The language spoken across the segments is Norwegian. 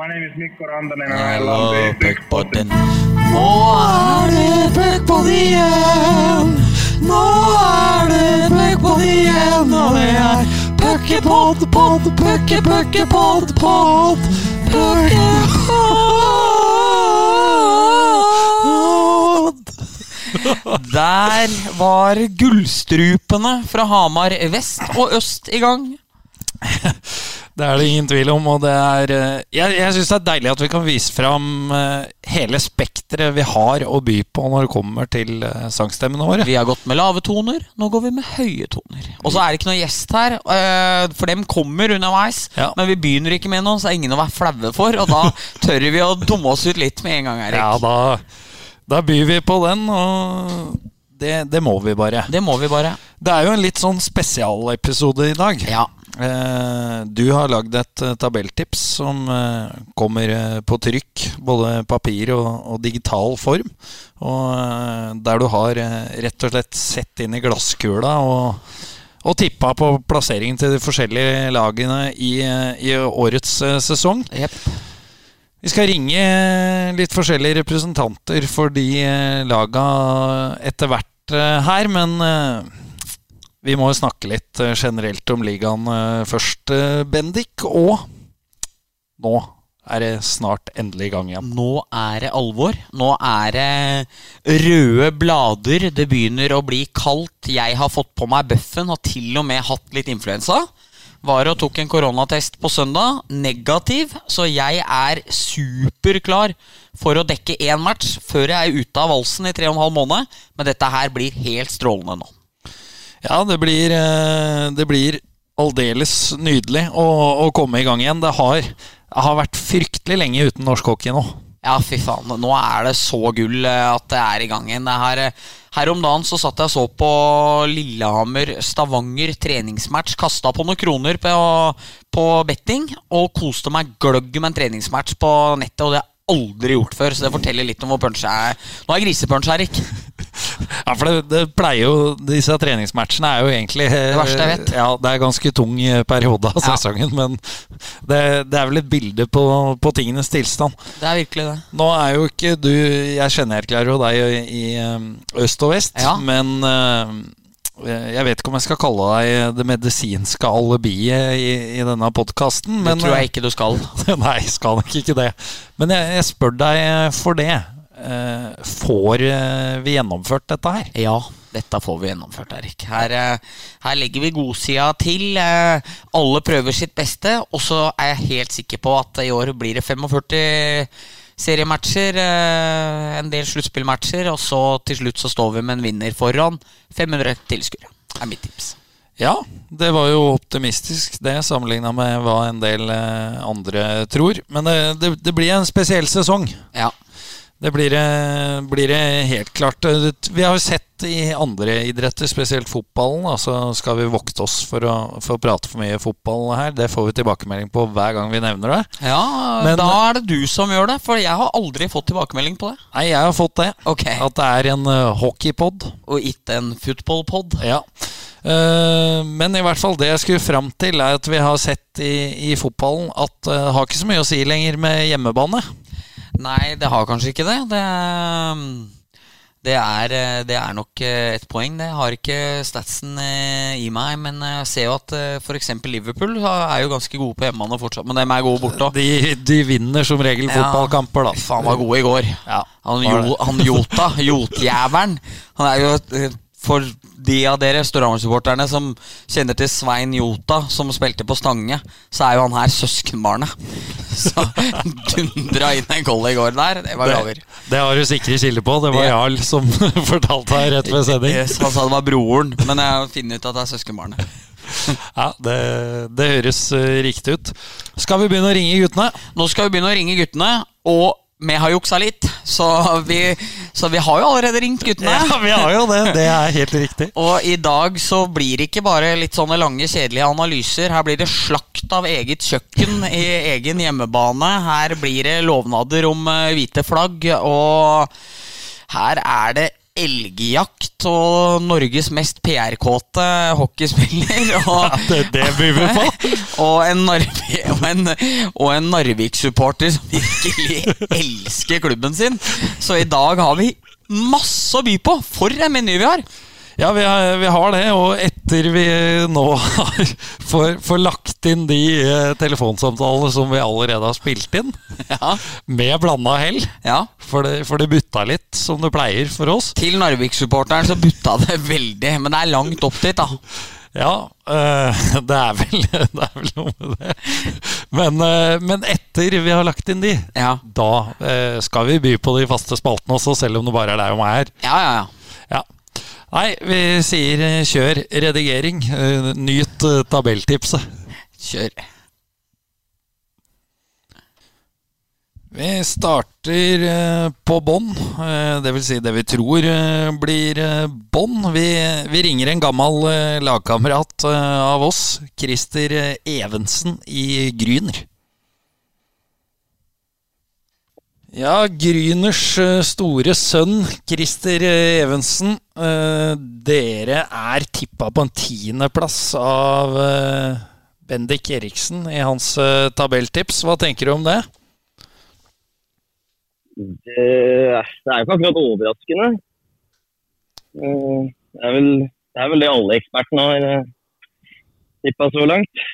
My name is Mikko Rantanen and I I love love the Puckpodden. Nå er det Puckpod igjen! Nå er det Puckpod igjen, og det er Puckepod, pod, pucke, pod, puckepod. Der var gullstrupene fra Hamar vest og øst i gang. Det er det ingen tvil om, og det er eh, Jeg, jeg syns det er deilig at vi kan vise fram eh, hele spekteret vi har å by på når det kommer til eh, sangstemmene våre. Vi har gått med lave toner, nå går vi med høye toner. Og så er det ikke noe gjest her, for dem kommer underveis. Ja. Men vi begynner ikke med noe, så er ingen å være flaue for. Og da tør vi å dumme oss ut litt med en gang, Erik. Ja, da, da byr vi på den, og det, det må vi bare. Det må vi bare. Det er jo en litt sånn spesialepisode i dag. Ja. Eh, du har lagd et eh, tabelltips som eh, kommer på trykk, både papir og, og digital form. Og der du har rett og slett sett inn i glasskula og, og tippa på plasseringen til de forskjellige lagene i, i årets sesong. Yep. Vi skal ringe litt forskjellige representanter for de laga etter hvert her, men vi må snakke litt eh, generelt om ligaen eh, først, eh, Bendik. Og nå er det snart endelig i gang igjen. Nå er det alvor. Nå er det røde blader. Det begynner å bli kaldt. Jeg har fått på meg bøffen, har til og med hatt litt influensa. Var og tok en koronatest på søndag. Negativ. Så jeg er superklar for å dekke én match før jeg er ute av valsen i tre og en halv måned. Men dette her blir helt strålende nå. Ja, det blir, eh, det blir aldeles nydelig å, å komme i gang igjen. Det har, har vært fryktelig lenge uten norsk hockey nå. Ja, fy faen. Nå er det så gull eh, at det er i gang igjen. Her, eh, her om dagen så satt jeg og så på Lillehammer-Stavanger treningsmatch. Kasta på noen kroner på, på betting og koste meg gløgg med en treningsmatch på nettet. Og det har jeg aldri gjort før, så det forteller litt om hvor punch jeg er. Nå er jeg grisepunch, Erik. Ja, for det, det pleier jo Disse treningsmatchene er jo egentlig Det verste jeg vet. Ja, Det er ganske tung eh, periode av Ja. sesongen, men det, det er vel et bilde på, på tingenes tilstand. Det er virkelig det. Nå er jo ikke du Jeg kjenner jo deg i, i eh, øst og vest, Ja. men eh, jeg vet ikke om jeg skal kalle deg det medisinske alibiet i, i denne podkasten. Det tror jeg ikke du skal. Nei, skal nok ikke det. Men jeg, jeg spør deg for det. Eh, får eh, vi gjennomført dette her? Ja, dette får vi gjennomført, Erik. Her, eh, her legger vi godsida til. Alle prøver sitt beste, og så er jeg helt sikker på at i år blir det 45 seriematcher, en del sluttspillmatcher, og så til slutt så står vi med en vinner foran 500 tilskuere. er mitt tips. Ja, det var jo optimistisk det, sammenligna med hva en del andre tror. Men det, det, det blir en spesiell sesong. Ja. Det blir, det- blir det helt klart. Vi har jo sett i andre idretter, spesielt fotballen, da, så skal vi vokte oss for å, for å prate for mye fotball her. Det får vi tilbakemelding på hver gang vi nevner det. ja, Men- da er det du som gjør det, for jeg har aldri fått tilbakemelding på det. Nei, jeg har fått det. Okay. At det er en uh, hockeypod. Og ikke en footballpod. Ja. Eh, men i hvert fall det jeg skulle fram til, er at vi har sett i, i fotballen at det har ikke så mye å si lenger med hjemmebane. Nei, det har kanskje ikke det. Det, det, er, eh, det er nok eh, et poeng. Det har ikke statsen eh, i meg, men jeg ser jo at f.eks. Liverpool er jo ganske gode på hjemmebane fortsatt. Men dem er gode borte òg. De, de vinner som regel fotballkamper, da. Faen, var gode i går. Ja, Han, jo, han Jota, Jotjævelen, han er jo for de av dere Storhamar-supporterne som kjenner til Svein Jota, som spilte på Stange, så er jo han her søskenbarnet. Så dundra inn en goal i går der. Det var gaver. Det, det har du sikre kilder på. Det var Det- Jarl som fortalte deg rett ved sending. Yes, han sa det var broren, men jeg har funnet ut at det er søskenbarnet. Ja, det, det høres eh, riktig ut. Skal vi begynne å ringe guttene? Nå skal vi begynne å ringe guttene, og vi har juksa litt, så vi, så vi har jo allerede ringt guttene. Ja, vi har jo det. Det er helt riktig. Og i dag så blir det ikke bare litt sånne lange, kjedelige analyser. Her blir det slakt av eget kjøkken i egen hjemmebane. Her blir det lovnader om eh, hvite flagg, og her er det elgjakt og Norges mest PR-kåte hockeyspiller. Og, Det, det byr vi på. og en, Narvi- og en, og en Narvik-supporter som virkelig elsker klubben sin. Så i dag har vi masse å by på. For en meny vi har! Ja, vi har, vi har det, og etter vi nå har får, får lagt inn de eh, telefonsamtalene som vi allerede har spilt inn, Ja, med blanda hell, ja. for det, for det butta litt, som det pleier for oss. Til Narvik-supporteren så butta det veldig, men det er langt opp dit, da. Ja, eh, det, er vel, det er vel noe med det. Men, eh, men etter vi har lagt inn de, Ja, da eh, skal vi by på de faste spaltene også, selv om det bare er deg og meg her. ja, ja. ja. Ja. Nei, vi sier eh, kjør redigering. Eh, Nyt eh, tabelltipset. Kjør. Vi starter på bånn, det vil si det vi tror blir bånn. Vi, vi ringer en gammel lagkamerat av oss, Christer Evensen i Gryner. Ja, Gryners eh, store sønn, Christer eh, Evensen. eh, Dere er tippa på en tiendeplass av Bendik Eriksen i hans tabelltips. Hva tenker du om det? Det, er jo ikke akkurat overraskende. Det er vel det, er vel det alle ekspertene har tippa så langt.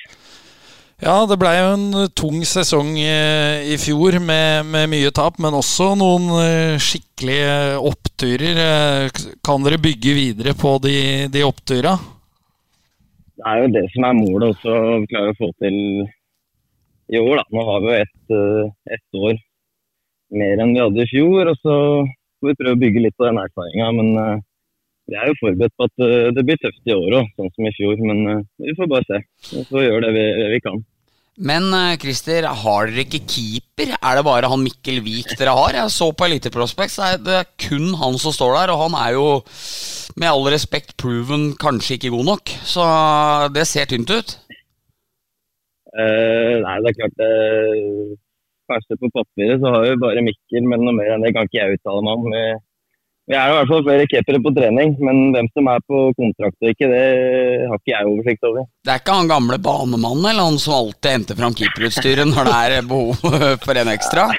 Ja, det blei jo en tung sesong eh, i fjor med, med mye tap, men også noen eh, skikkelige oppturer. Eh, Kan dere bygge videre på de, de oppturene? Det er jo det som er målet også, å klare å få til i år. da. Nå har vi jo ett et år mer enn vi hadde i fjor, og så får vi prøve å bygge litt på den erfaringa. Men vi er jo forberedt på at eh, det blir tøft i år òg, sånn som i fjor. Men eh, vi får bare se. Vi får gjøre det vi, vi kan. Men eh, Christer, har dere ikke keeper? Er det bare han Mikkel Vik dere har? Jeg så på Elite Prospects, det er- det kun han som står der, og han er jo med all respekt proven kanskje ikke god nok. Så det ser tynt ut. Uh, nei, det er klart det Kanskje på papiret så har vi bare Mikkel, men noe mer enn det kan ikke jeg uttale meg om. Vi, er i hvert fall flere keepere på trening, men hvem som er på kontrakt og ikke, det har ikke jeg oversikt over. Det er ikke han gamle banemannen eller han som alltid henter fram keeperutstyret når det er behov for en ekstra?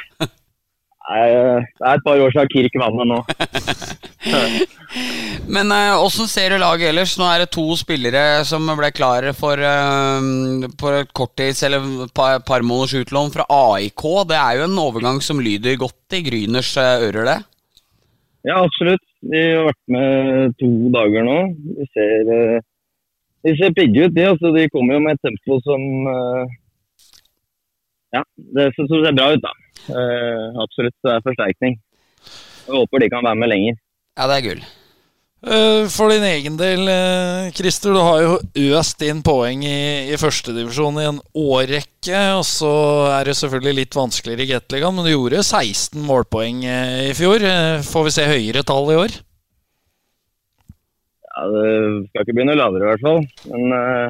Nei, det er et par år siden Kirk vant nå. Men eh, åssen ser du laget ellers? Nå er det to spillere som ble klare for, eh, for et korttids- eller par, par måneders utlån fra AIK. Det er jo en overgang som lyder godt i Gryners eh, ører, det. Ja, absolutt. De har vært med to dager nå. De ser, eh, de ser pigge ut, de. Altså, de kommer jo med et tempo som eh, Ja, det som ser bra ut, da. Eh, absolutt. Det er forsterkning. Jeg håper de kan være med lenger. Ja, det er gull. Eh, For din egen del, eh, Christer, du har jo øst inn poeng i, i førstedivisjon i en årrekke. Og så er det selvfølgelig litt vanskeligere i Gateligaen, men du gjorde 16 målpoeng eh, i fjor. Får vi se høyere tall i år? Ja, det skal ikke bli noe lavere i hvert fall. Men uh,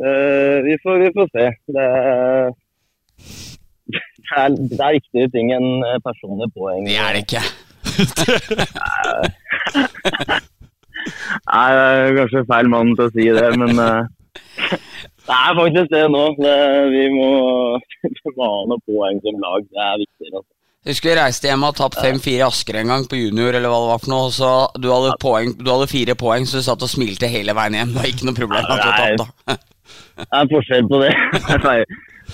eh, vi, får, vi får se. Det er, det er, det er viktigere ting enn personlige poeng. Det er det ikke. Nei, det er kanskje feil mann til å si det, men eh, det er faktisk det nå. Det, vi, må, ha noen poeng som lag. Det er viktig. Altså. Husker vi reiste hjem og tapt 5-4 i Asker en gang på junior, eller hva det var for noe. Så du hadde, poeng, du hadde fire poeng, så du satt og smilte hele veien hjem. Det var ikke noe problem du hadde tapt, da. Det er forskjell på det. Nei,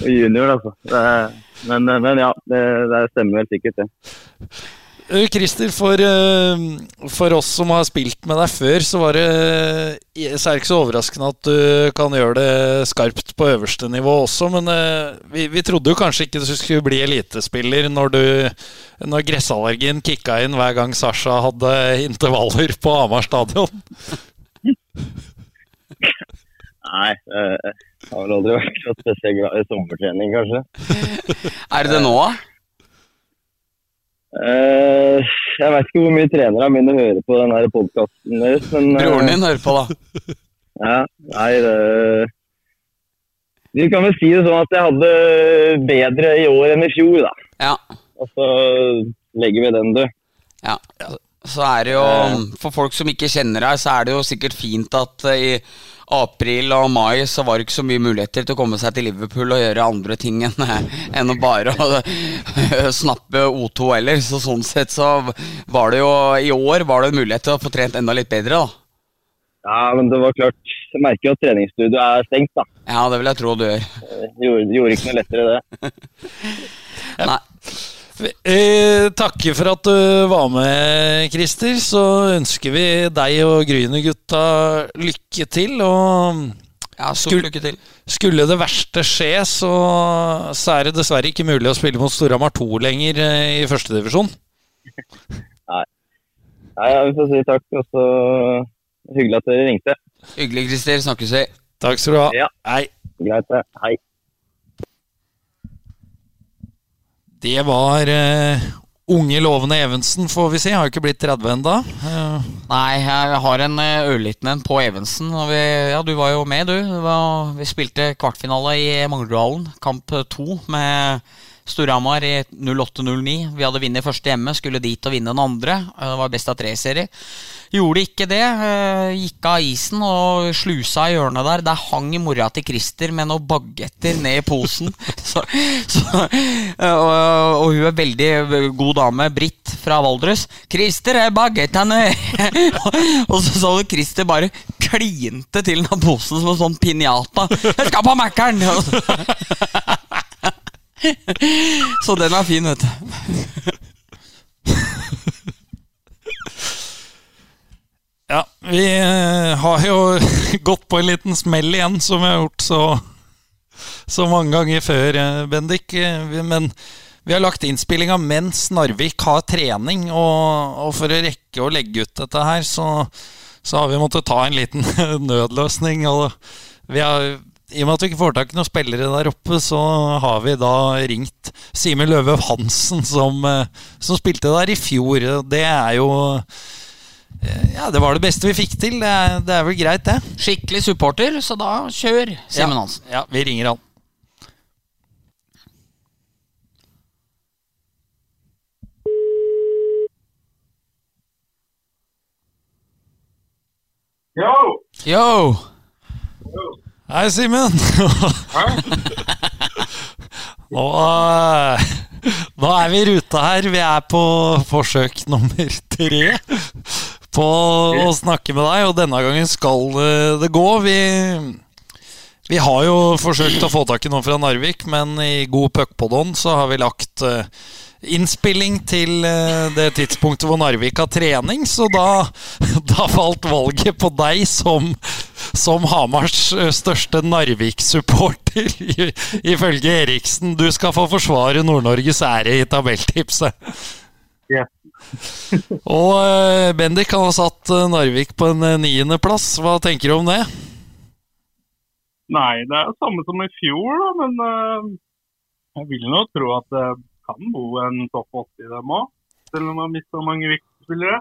Junior, altså. Det, er- men, men ja, det, det stemmer vel sikkert, det. Eh, Christer, for, eh, for oss som har spilt med deg før, så, var det, så er det ikke så overraskende at du kan gjøre det skarpt på øverste nivå også. Men eh, vi, vi trodde jo kanskje ikke du skulle bli elitespiller når, du, når gressallergien kicka inn hver gang Sasha hadde intervaller på Hamar stadion. Nei, det har vel aldri vært så spesielt glad i sommertrening, kanskje. Er det det nå, da? Eh, jeg vet ikke hvor mye trenere mine hører på denne podkasten deres, men eh, Broren din hører på, da. Ja, nei, det Vi kan vel si det sånn at jeg hadde bedre i år enn i fjor, da. Ja. Og så legger vi den død. ja. så er det jo For folk som ikke kjenner deg, så er det jo sikkert fint at eh, i april og mai så var det ikke så mye muligheter til å komme seg til Liverpool og gjøre andre ting enn, enn å bare å snappe O2 heller. Så sånn sett så var det jo I år var det en mulighet til å få trent enda litt bedre, da. Ja, men det var klart. Jeg merker jo at treningsstudioet er stengt, da. Ja, det vil jeg tro du gjør. Gjorde, gjorde ikke noe lettere, det. Nei. Eh, takker for at du var med, Christer. Så ønsker vi deg og Gryner-gutta lykke til. Og Ja, skulle, lykke til. skulle det verste skje, så, så er det dessverre ikke mulig å spille mot Storhamar 2 lenger eh, i førstedivisjon. Nei, ja, vi får si takk, og så hyggelig at dere ringte. Hyggelig, Christer. Snakkes vi. Takk skal du ha. Ja. Hei. Greit. Hei. Det var uh, unge, lovende Evensen, får vi si. Har jo ikke blitt 30 ennå. Uh. Nei, jeg har en eh, ørliten en på Evensen. Vi, ja, du var jo med, du. Var, vi spilte kvartfinale i Manglerudhallen, kamp to, med Storhamar i 08-09. Vi hadde vunnet første hjemme, skulle dit og vinne den andre. Det var best av tre-serie. Gjorde ikke det. eh, Gikk av isen og slusa i hjørnet der. Der hang mora til Christer med noen bagetter ned i posen. Så, så, eh, og, og hun er veldig god dame, Britt fra Valdres. 'Christer, er bagettene!' og så så du Christer bare klinte til den posen som en sånn pinjata. 'Jeg skal på Mækkern!' Så den er fin, vet du. Ja, vi eh, har jo gått på en liten smell igjen, som vi har gjort så, så mange ganger før, eh, Bendik. Eh, Men vi har lagt innspillinga mens Narvik har trening, og, og for å rekke å legge ut dette her, så, så har vi måttet ta en liten nødløsning. Har, I og med at vi ikke får tak i noen spillere der oppe, så har vi da ringt Simen Løve Hansen, som, som spilte der i fjor. Det er jo ja, det var det beste vi fikk til. Det er, det er vel greit, det. Skikkelig supporter, så da kjør, Simen ja. Hansen. Ja, vi ringer han. Yo! Yo! Hei, Simen. nå, eh, nå er vi i ruta her. Vi er på forsøk nummer tre på å snakke med deg, og denne gangen skal eh, det gå. Vi, vi har jo forsøkt å få tak i noen fra Narvik, men i god puckpodon så har vi lagt eh, innspilling til eh, det tidspunktet hvor Narvik har trening, så da, da falt valget på deg som, som Hamars største Narvik-supporter, ifølge Eriksen. Du skal få forsvare Nord-Norges ære i tabelltipset. Og eh, Bendik kan har satt eh, Narvik på en eh, niendeplass. Hva tenker du om det? Nei, det er jo samme som i fjor, da, men jeg vil nå tro at det kan bo en topp 80 i dem òg. Selv om de har mista mange viktige spillere.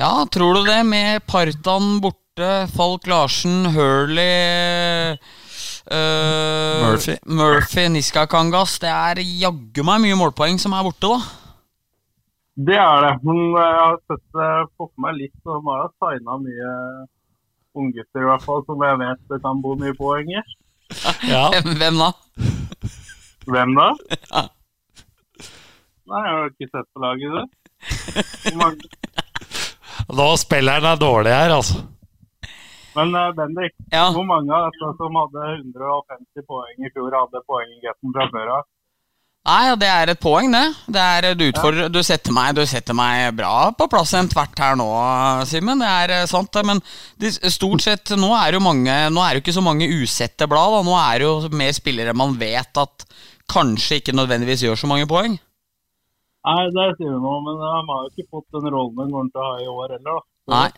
Ja, tror du det? Med Partan borte, Falk Larsen, Hurley øh, Murphy. Murphy, Niska Kangas. Det er jaggu meg mye målpoeng som er borte, da. Det er det. Men jeg har sett det fått meg litt, og de har signa mye unggutter i hvert fall, som jeg vet det kan bo mye poenger. Ja, Hvem, da? Hvem da? Ja. Nei, jeg har ikke sett på laget, du. Nå spilleren er dårlig her, altså. Men uh, Bendik, Ja. hvor mange av disse som hadde 150 poeng i fjor, hadde poeng i getten fra før av? Nei, ja, det er et poeng, det. Det er Du utfordrer Du setter meg, du setter meg bra på plass igjen tvert her nå, Simen. Det er eh, sant, det. Men de, stort sett nå er mange Nå er det jo ikke så mange usette blad. Da. Nå er det jo mer spillere man vet at kanskje ikke nødvendigvis gjør så mange poeng. Nei, det sier du noe, men de har jo ikke fått den rollen de kommer til å ha i år heller. da. Nei.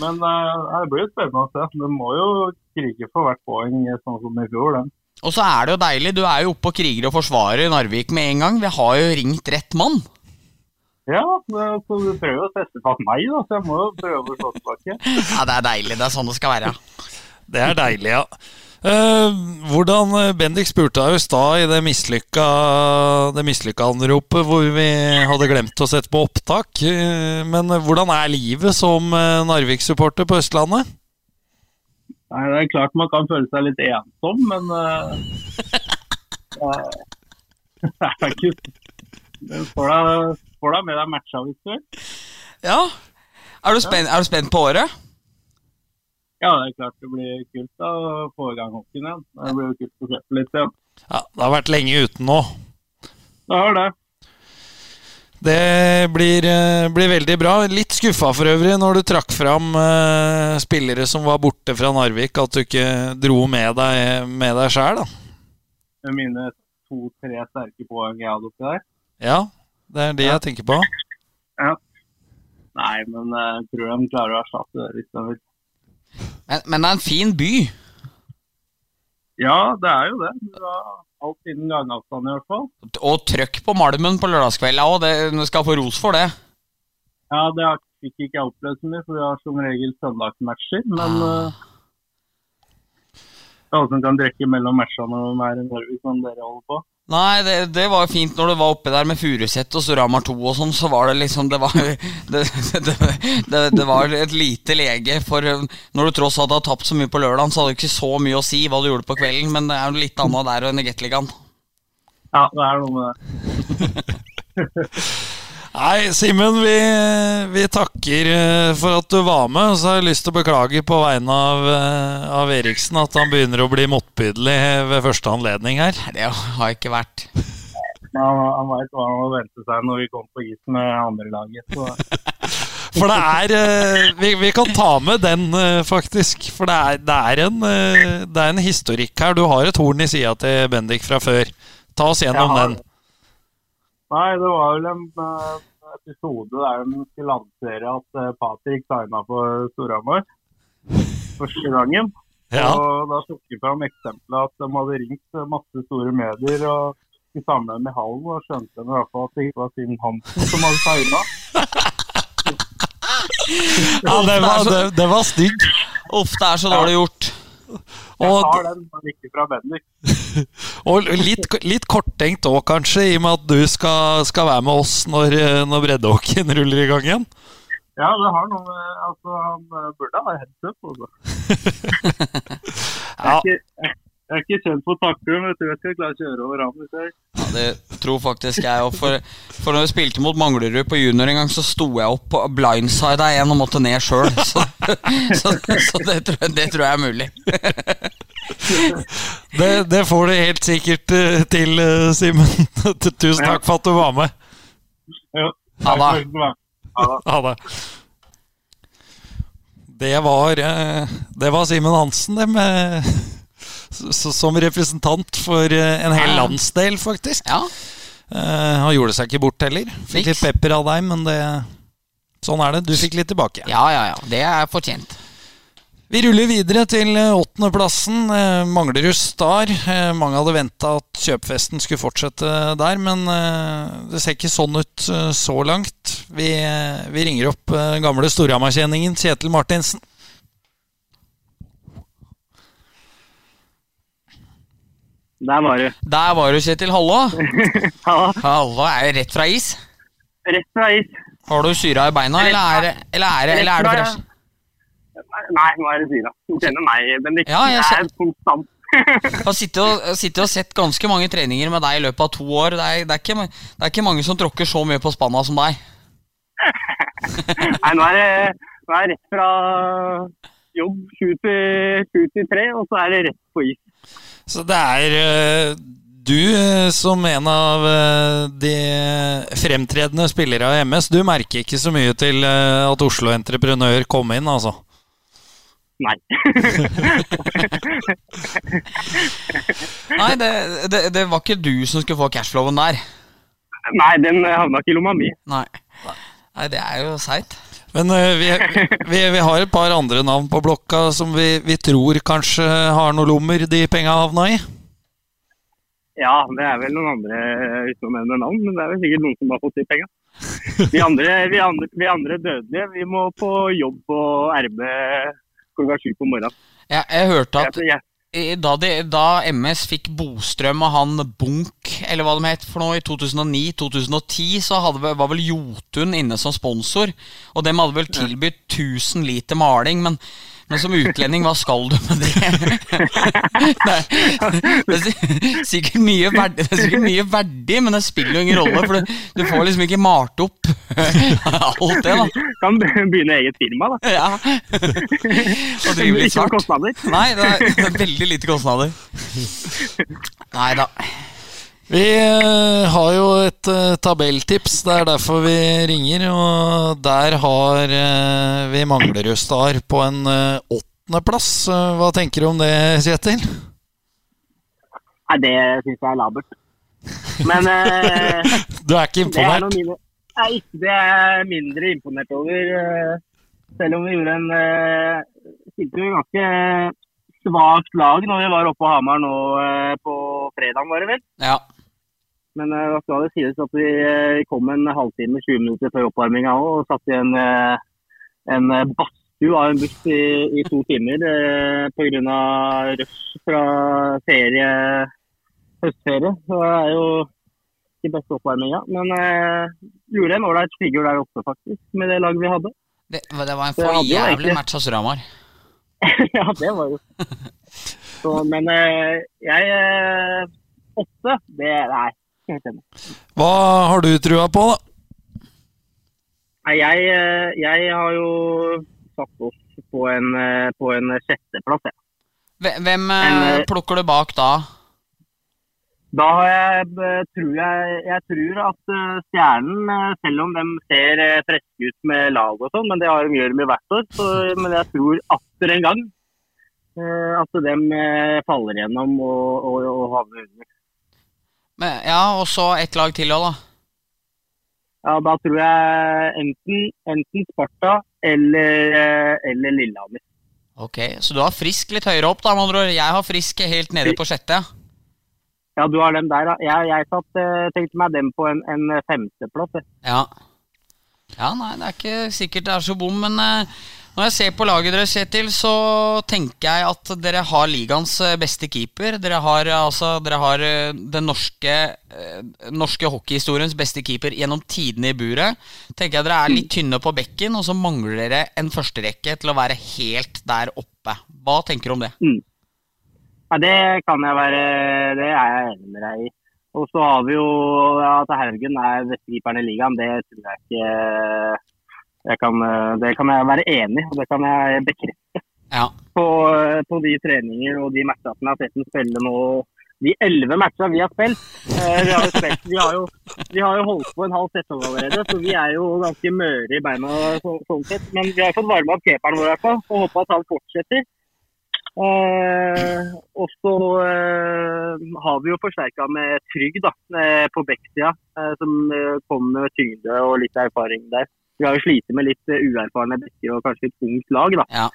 Men eh, det blir jo spennende å se. De må jo krige for hvert poeng, sånn som i fjor. Den. Og så er det jo deilig. Du er jo oppe og kriger og forsvarer Narvik med en gang. Vi har jo ringt rett mann. Ja, så du prøver å teste fast meg, da, så jeg må jo prøve å slå tilbake. Ja, det er deilig. Det er sånn det skal være. Det er deilig, ja. Eh, hvordan eh, Bendik spurte deg i stad i det mislykka, det mislykka anropet hvor vi hadde glemt å sette på opptak. Eh, men hvordan er livet som eh, Narvik-supporter på Østlandet? Nei, Det er klart man kan føle seg litt ensom, men uh, Det er ikke får deg, får med deg matcha hvis du vil. Ja. Er du, spent, er du spent på året? Ja, det er klart det blir kult da, å få i gang hockeyen igjen. Det blir jo kult å se litt igjen. Ja, Det har vært lenge uten nå. Det har det. Det blir, eh, blir veldig bra. Litt skuffa for øvrig når du trakk fram eh, spillere som var borte fra Narvik, at du ikke dro med deg, med deg sjæl, da. Mine to-tre sterke poeng jeg hadde oppi der. Ja, det er det jeg tenker på. Nei, men eh, jeg tror de klarer å erstatte det litt. Men, men det er en fin by. Ja, det er jo det. Det var alt innen gangavstand i hvert fall. Og trøkk på Malmen på lørdagskvelda òg. Du skal få ros for det. Ja, det har- fikk ikke opplevd så mye, for vi har som regel søndagsmatcher. Men Ah. uh, det alle som kan drikke mellom matchene når de er i Norge, som dere holder på. Nei, det, det var jo fint når du var oppe der med Furuset og Storhamar 2 og sånn, så var det liksom Det var, det, det, det, var et lite lege, for når du tross alt har tapt så mye på lørdagen, så hadde du ikke så mye å si hva du gjorde på kvelden, men det er jo litt annet der enn i Gateligaen. Ja, det er noe med det. Nei, Simen, vi, vi takker eh, for at du var med. Og så har jeg lyst til å beklage på vegne av, eh, av Eriksen at han begynner å bli motbydelig ved første anledning her. Det har ikke vært Ja, han, veit hva han må vente seg når vi kommer på isen med andrelaget. Så For det er eh, vi, vi kan ta med den, faktisk. For det er, det, er en, det er en historikk her. Du har et horn i sida til Bendik fra før. Ta oss gjennom den. Nei, det var vel en eh, episode der de skulle lansere at eh, Patrick tegna for Storhamar første gangen. Ja. Og da tok de fram eksempelet at de hadde ringt masse store medier og i sammenheng med hallen, og skjønte de i hvert fall at det ikke var Simen Hansen som hadde tegna. Ja, det var, det, det var stygg. Uff, det er så dårlig gjort. Jeg Og, den, men ikke fra Bendik. og litt, litt korttenkt òg, kanskje, i og med at du skal, skal være med oss når, eh, når breddehockeyen ruller i gang igjen. Ja, det har noe med Altså, han eh, burde ha headset up, altså. Jeg er ikke, jeg, jeg er ikke kjent for å takle, men jeg tror jeg skal klare å kjøre over ham. jeg Ja, det tror faktisk jeg òg. For, for når vi spilte mot Manglerud på junior en gang, så sto jeg opp på blindside en og måtte ned sjøl. Så, så, så det, tror jeg, det tror jeg er mulig. Det, det får du helt sikkert eh, til, eh, Simen. Tusen takk for at du var med. Ja, Ha det. Ha det. Det var, eh, det var Simen Hansen, det med Som representant for eh, en hel landsdel, faktisk. Ja, Uh, Han gjorde seg ikke bort heller. Fikk litt pepper av deg, men det sånn er det. Du fikk litt tilbake. ja, ja. ja. Det er fortjent. Vi ruller videre til eh, åttendeplassen. Eh, Manglerud Star. Eh, mange hadde venta at kjøpfesten skulle fortsette der, men det ser ikke sånn ut så langt. Vi, vi ringer opp gamle Storhamar-kjenningen Kjetil Martinsen. Der var du. Der var du, Kjetil. Hallo. Ja, Hallo, Er det rett fra is? rett fra is. Har du syra i beina, eller er det, eller er det, eller er det fresh? Nei, nå er det syra. Du kjenner meg, Bendik. Ja, jeg er konstant. Jeg har sittet og, sittet og sett ganske mange treninger med deg i løpet av to år. Det er, det er, ikke, det er ikke mange som tråkker så mye på spanna som deg. Nei, nå er det, nå er det rett fra jobb sju til, tre, og så er det rett på is. Så det er eh, du eh, som en av eh, de fremtredende spillere av MS, du merker ikke så mye til at Oslo Entreprenør kom inn, altså? Nei. Nei, det, det, det var ikke du som skulle få cashflowen der. Nei, den havna ikke i lomma mi. Nei. Nei, det er jo seigt. Men eh, vi, vi, vi har et par andre navn på blokka som vi, vi tror kanskje har noen lommer de penga havna i. Ja, det er vel noen andre uten å nevne navn, men det er vel sikkert noen som har fått de penga. Vi andre, vi, andre, vi andre dødelige, vi må på jobb og RB klokka sju på morgenen. Jeg, jeg hørte at Jeg, jeg, da, de, da MS fikk Bostrøm og han Bunk, eller hva de het for noe, i 2009-2010, så hadde, var vel Jotun inne som sponsor. Og dem hadde vel tilbudt 1000 liter maling, men, men som utlending, hva skal du med det? det, er, det er sikkert mye verdi, det er sikkert mye verdi, men det spiller jo ingen rolle, for du, du får liksom ikke malt opp alt det, da. Kan begynne eget firma, da. Ja. Og drive litt Ikke noen svart. kostnader. Nei, det er, det er veldig lite kostnader. Nei da. Vi eh, har jo et eh, tabelltips, det er derfor vi ringer. Og der har eh, vi Manglerud Star på en åttendeplass. Hva tenker du om det, Kjetil? Nei, det syns jeg er labert. Men Du er ikke det er imponert? nei, ikke det jeg er mindre imponert over. selv om vi gjorde en Stilte jo ganske svakt lag når vi var oppe på Hamar nå på fredag, var det vel. Ja. Men eh, da skal det sies at vi eh, kom en halvtime, 20 minutter før oppvarminga òg, og satt i en, eh, en eh, badstue av en buss i, i to timer eh, pga. rush fra ferie, høstferie. Så det er jo ikke beste oppvarminga. Men eh, gjorde en ålreit figur der oppe, faktisk, med det laget vi hadde. Det, det var en for jævlig match hos Ramar. ja, det var jo så, Men eh, jeg eh, Åtte, det Nei, ikke helt enig. Hva har du trua på, da? Nei, jeg, eh, jeg har jo satt oss på en, eh, på en sjetteplass, jeg. Hvem hvem, eh, eh, plukker du bak da? Da har jeg, tror jeg, jeg tror at Stjernen, selv om de ser friske ut med lag og sånn, men det har de gjør de hvert år, så, men jeg tror atter en gang eh, at de faller gjennom og, og, og havner under. Men, ja, og så ett lag til òg, da. Ja, da tror jeg enten, enten Sparta eller, eh, eller Lillehammer. Ok, Så du har Frisk litt høyere opp, da, med andre ord. Jeg har Frisk helt nede på sjette. Ja, du har dem der. da. Jeg, jeg satt, eh, tenkte meg dem på en, en femteplass. Ja. Ja, nei, det er ikke sikkert det er så bom, men eh, når jeg ser på laget deres, Kjetil, så tenker jeg at dere har ligaens eh, beste keeper. Dere har, eh, altså, dere har eh, den norske, norske hockeyhistoriens beste keeper gjennom tidene i buret. Tenker jeg Dere er litt tynne på bekken, og så mangler dere en førsterekke til å være helt der oppe. Hva tenker du om det? Ja, det kan jeg være Det er jeg enig med deg i. Og så har vi jo ja, at Haugen er bestekeeperen i ligaen. Det tror jeg ikke kan, Det kan jeg være enig i, og det kan jeg bekrefte. Ja. På, på de treninger og de matchene jeg har sett ham spille nå. De elleve matchene vi har spilt. Eh, vi, har jo spilt vi, har jo, vi har jo holdt på en halv sesong allerede, så vi er jo ganske møre i beina så, sånn sett. Men vi har fått varma opp keeperen vår i hvert fall, og håper at han fortsetter. Eh, og så eh, har vi jo forsterka med Trygg da, eh, på Bekksida, eh, som eh, kom med tyngde og litt erfaring der. Vi har jo slitt med litt eh, uerfarne bekker og kanskje et ungt lag da, Ja.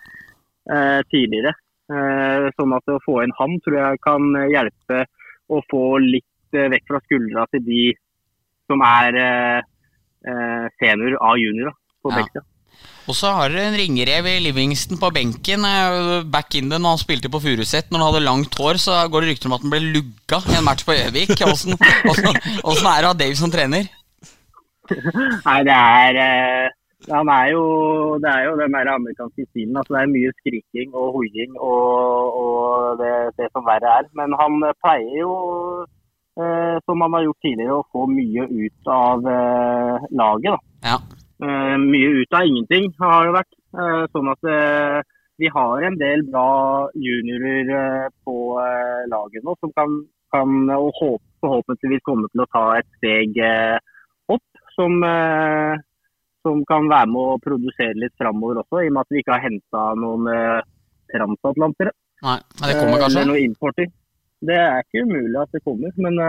eh, tidligere. Eh, sånn at å få inn han tror jeg kan hjelpe å få litt eh, vekk fra skuldra til de som er eh, eh, senior av junior da, på Ja. Bekksida. Og så har dere en ringrev i Livingston på benken. Back in the når han spilte på Furuset. Når han hadde langt hår, så går det rykter om at han ble lugga i en match på Gjøvik. Åssen er det å ha Dave som trener? Nei, det er eh, Han er jo Det er jo den der amerikanske stilen. Altså, det er mye skriking og hoiing og, og det, det som verre er. Men han eh, pleier jo, eh, som han har gjort tidligere, å få mye ut av eh, laget. da. Ja. Eh, mye ut av ingenting har det vært. Eh, sånn at vi har en del bra juniorer på laget nå som kan, kan og håp, forhåpentligvis komme til å ta et steg eh. Som, eh, som kan være med å produsere litt framover også, i og med at vi ikke har henta noen eh, transatlantere. Nei, men det kommer Eh, kanskje? Eller noen importer. Det er ikke umulig at det kommer, men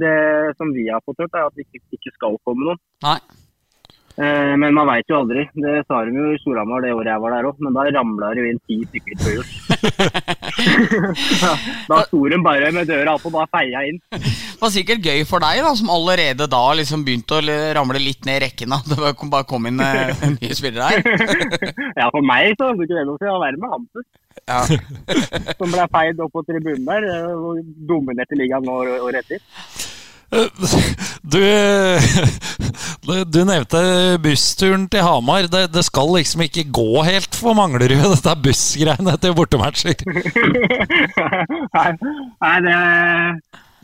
det som vi har fått hørt, er at det ikke, ikke skal komme noen. Nei. Eh, Men man veit jo aldri. Det sa de jo i Storhamar det året jeg var der òg, men da ramla det jo inn ti stykker på hjul. da da sto de bare med døra opp og bare feia inn. Det var sikkert gøy for deg, da, som allerede da liksom begynte å ramle litt ned i rekken. da. Det var- bare kom inn eh, nye spillere her. ja, for meg så hadde ikke det noe å være med Hampus. Ja. som ble feid opp på tribunen der. eh, Og dominerte ligaen nå året etter. Du, du, du nevnte bussturen til Hamar. Det, det skal liksom ikke gå helt for Manglerud, dette bussgreiene til bortematcher. nei, nei det,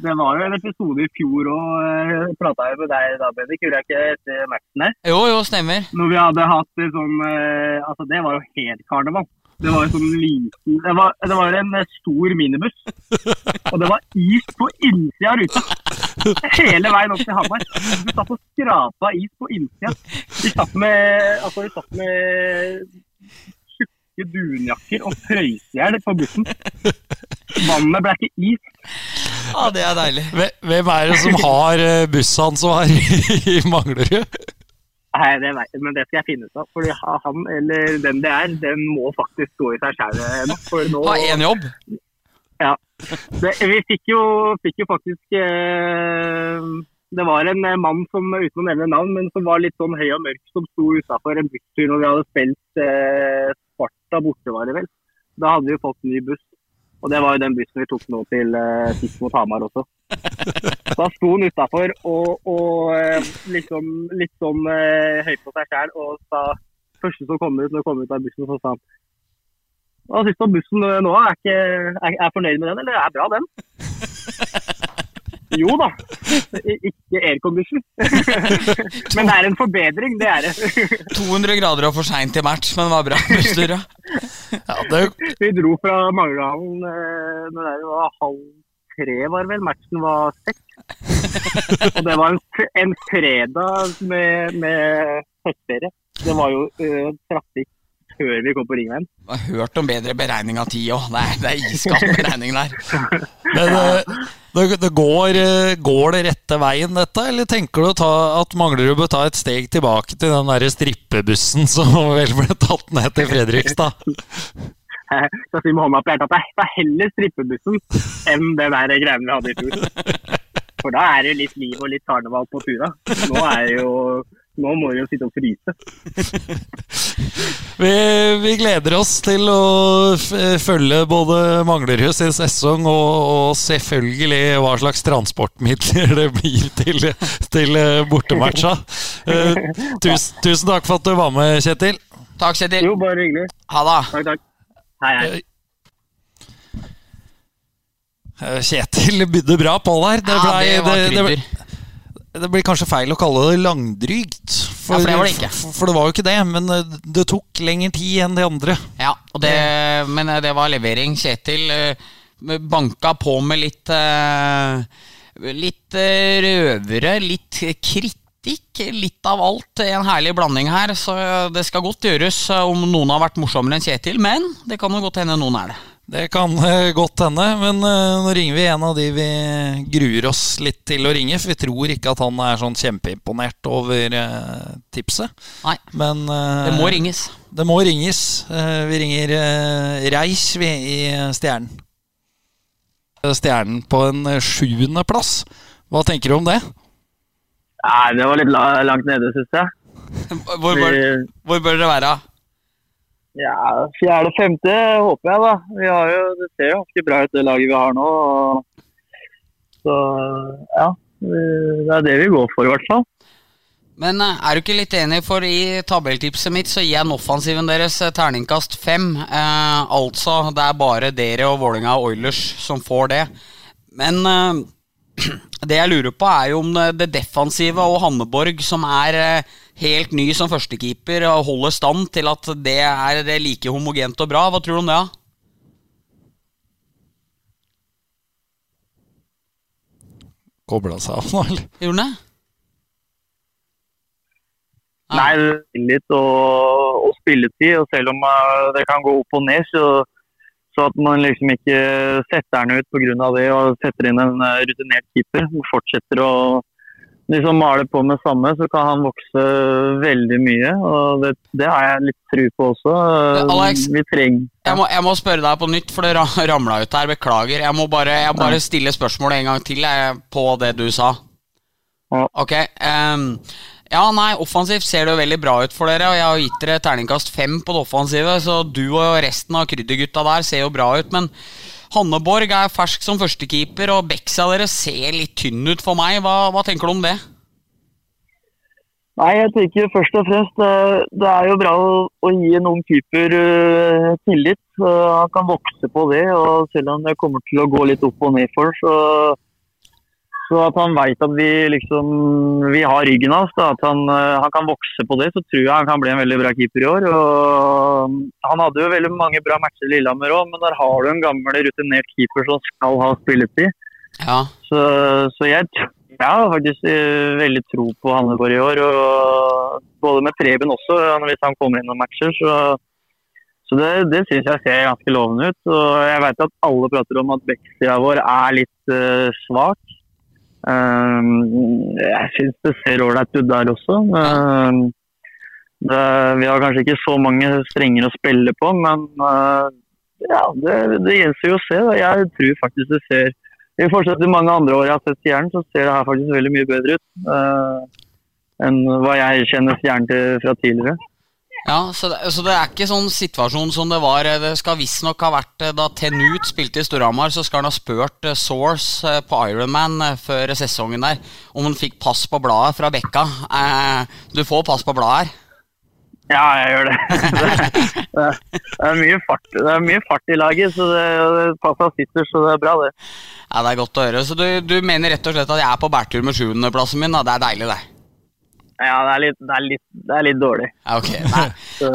det var jo en episode i fjor òg, prata jeg med deg da, Bendik. Gjorde jeg ikke etter matchen der? Jo, jo, stemmer. Når vi hadde hatt sånn eh, Altså, det var jo helt karneval. Det var sånn liten Det var, det var en eh, stor minibuss. Og det var is på innsida av ruta. Hele veien opp til Hamar. Du satt og skrapa is på innsida. Vi satt med Altså, vi satt med tjukke dunjakker og i hjel på bussen. Vannet ble ikke is. Ja, det er deilig. Hvem er det som har eh, bussansvar i Manglerud? Nei, det vet jeg, men det skal jeg finne ut av. Fordi han eller den det er, den må faktisk gå i seg sjæl nå. Ha én jobb. det, Vi fikk jo, fikk jo faktisk eh, Det var en eh, mann som, uten å nevne navn, men som var litt sånn høy og mørk, som sto utafor en busstur når vi hadde spilt eh, Sparta borte, var det vel. Da hadde vi jo fått ny buss. Og det var jo den bussen vi tok nå til uh, sist mot Hamar også. Da sto han utafor og, og eh, liksom, litt sånn uh, høy på seg sjæl og sa Første som kom ut når kom ut av bussen, så sa han Hva syns du om bussen nå? Er, ikke, er, er fornøyd med den, eller er bra, den? Jo da. Ikke aircondition. Men det er en forbedring, det er det. 200 grader og for seint til match, men det var bra busstur, ja. Ja, det, Vi dro fra Mangerdalen eh, når det var halv tre, var vel. Matchen var seks. Og det var en, en fredag med, med høstferie. Det var jo eh, trafikk før vi kom på Ringveien. Jeg har hørt om bedre beregning av tid òg. Det, det er iskald beregning der. men eh, det, det går, eh, går det rette veien, dette? Eller tenker du ta, at Manglerud bør ta et steg tilbake til den der strippebussen som vel ble tatt ned til Fredrikstad? Jeg skal si med hånda på hjertet at det er heller strippebussen enn det der greiene vi hadde i fjor. For da er det jo litt liv og litt karneval på tura. Nå er det jo nå må vi jo sitte og fryse. Vi, vi gleder oss til å f følge både Manglerud sin sesong og, og selvfølgelig hva slags transportmidler det blir til, til eh, bortematcha. Eh, tusen, tusen takk for at du var med, Kjetil. Takk, Kjetil. Jo, bare hyggelig. Ha det. Takk, takk. Hei, hei. Eh, Kjetil bydde bra på der. Det, Ja, blei- det var det, det, krydder. Det blir kanskje feil å kalle det langdrygt. Ja, for det var det ikke. For, for det var jo ikke det, men eh, det tok lengre tid enn de andre. Ja, og det, men eh, det var levering. Kjetil eh, banka på med litt Litt røvere, litt kritikk. Litt av alt. En herlig blanding her. Så det skal godt gjøres om noen har vært morsommere enn Kjetil, men det kan jo godt hende noen er det. Det kan eh, godt hende, men eh, nå ringer vi en av de vi gruer oss litt til å ringe. For vi tror ikke at han er sånn kjempeimponert over eh, tipset. Nei, Men det må ringes. Det må ringes. Vi ringer Reis Reich vi, i Stjernen. Stjernen på en sjuendeplass. Hva tenker du om det? Nei, det var litt langt nede, syns jeg. Hvor bør, hvor bør dere være? Ja, fjerde-femte håper jeg, da. Vi har jo, det ser jo ganske bra ut, det laget vi har nå. og- Så ja, det er det vi går for, i hvert fall. Men eh, er du ikke litt enig, for i tabelltipset mitt så gir jeg offensiven deres eh, terningkast fem. Eh, altså, det er bare dere og Vålinga Oilers som får det. Men eh, det jeg lurer på, er jo om det, det defensive og Hanneborg, som er eh, helt ny som førstekeeper, og holder stand til at det er like homogent og bra. Hva tror du om det? da? Kobla seg av nå, eller? Gjorde den det? Nei, tillit og, og spilletid. Og selv om eh, det kan gå opp og ned, så, så at man liksom ikke setter den ut pga. det og setter inn en eh, rutinert keeper som fortsetter å liksom maler på med samme, så kan han vokse veldig mye. og Det, det har jeg litt tru på også. Alex, Vi trenger Jeg må, jeg må spørre deg på nytt, for det ra- ramla ut her. Beklager. Jeg må bare, jeg må bare stille spørsmålet en gang til jeg, på det du sa. Ja. Ok. Um, Ja, nei, offensivt ser det jo veldig bra ut for dere. Og jeg har gitt dere terningkast fem på det offensive, så du og resten av kryddergutta der ser jo bra ut. Men Hanneborg er fersk som førstekeeper, og Bexa dere ser litt tynn ut for meg. Hva, hva tenker du om det? Nei, jeg tenker først og fremst det, er jo bra å, gi en ung keeper uh, tillit. Han kan vokse på det. og Selv om det kommer til å gå litt opp og ned for så, så at han veit at vi liksom vi har ryggen hans, da, at han, uh, han, kan vokse på det, så tror jeg han kan bli en veldig bra keeper i år. og Han hadde jo veldig mange bra matcher i Lillehammer òg, men der har du en gammel, rutinert keeper som skal ha spilletid. Ja. Så, så jeg jeg har faktisk uh, veldig tro på Hanneborg i år. og Både med Preben også, hvis han kommer inn noen matcher. Så, så det, det syns jeg ser ganske lovende ut. og Jeg vet at alle prater om at backsida vår er litt uh, svak. Um, jeg syns det ser ålreit ut der også. Um, det, vi har kanskje ikke så mange strenger å spille på, men uh, ja, det, det gjenstår jo å se. Jeg tror faktisk det ser i forskjell til mange andre år jeg har sett Stjernen, så ser det her faktisk veldig mye bedre ut uh, enn hva jeg kjenner Stjernen til fra tidligere. Ja, så det, så det, er ikke sånn situasjon som det var Det skal visstnok ha vært da Tenut spilte i Storhamar, så skal han ha spurt Source på Ironman før sesongen der om han fikk pass på bladet fra Bekka. Eh, du får pass på bladet her? Ja, jeg gjør det. det, det, er mye fart, det er mye fart i laget, så det, passa sitter, så det er bra, det. Ja, Det er godt å høre. Så du, du mener rett og slett at jeg er på bærtur med sjuendeplassen min? Da. Det er deilig, det? Ja, det er litt, det er litt, det er litt dårlig. Ok. Nei. så,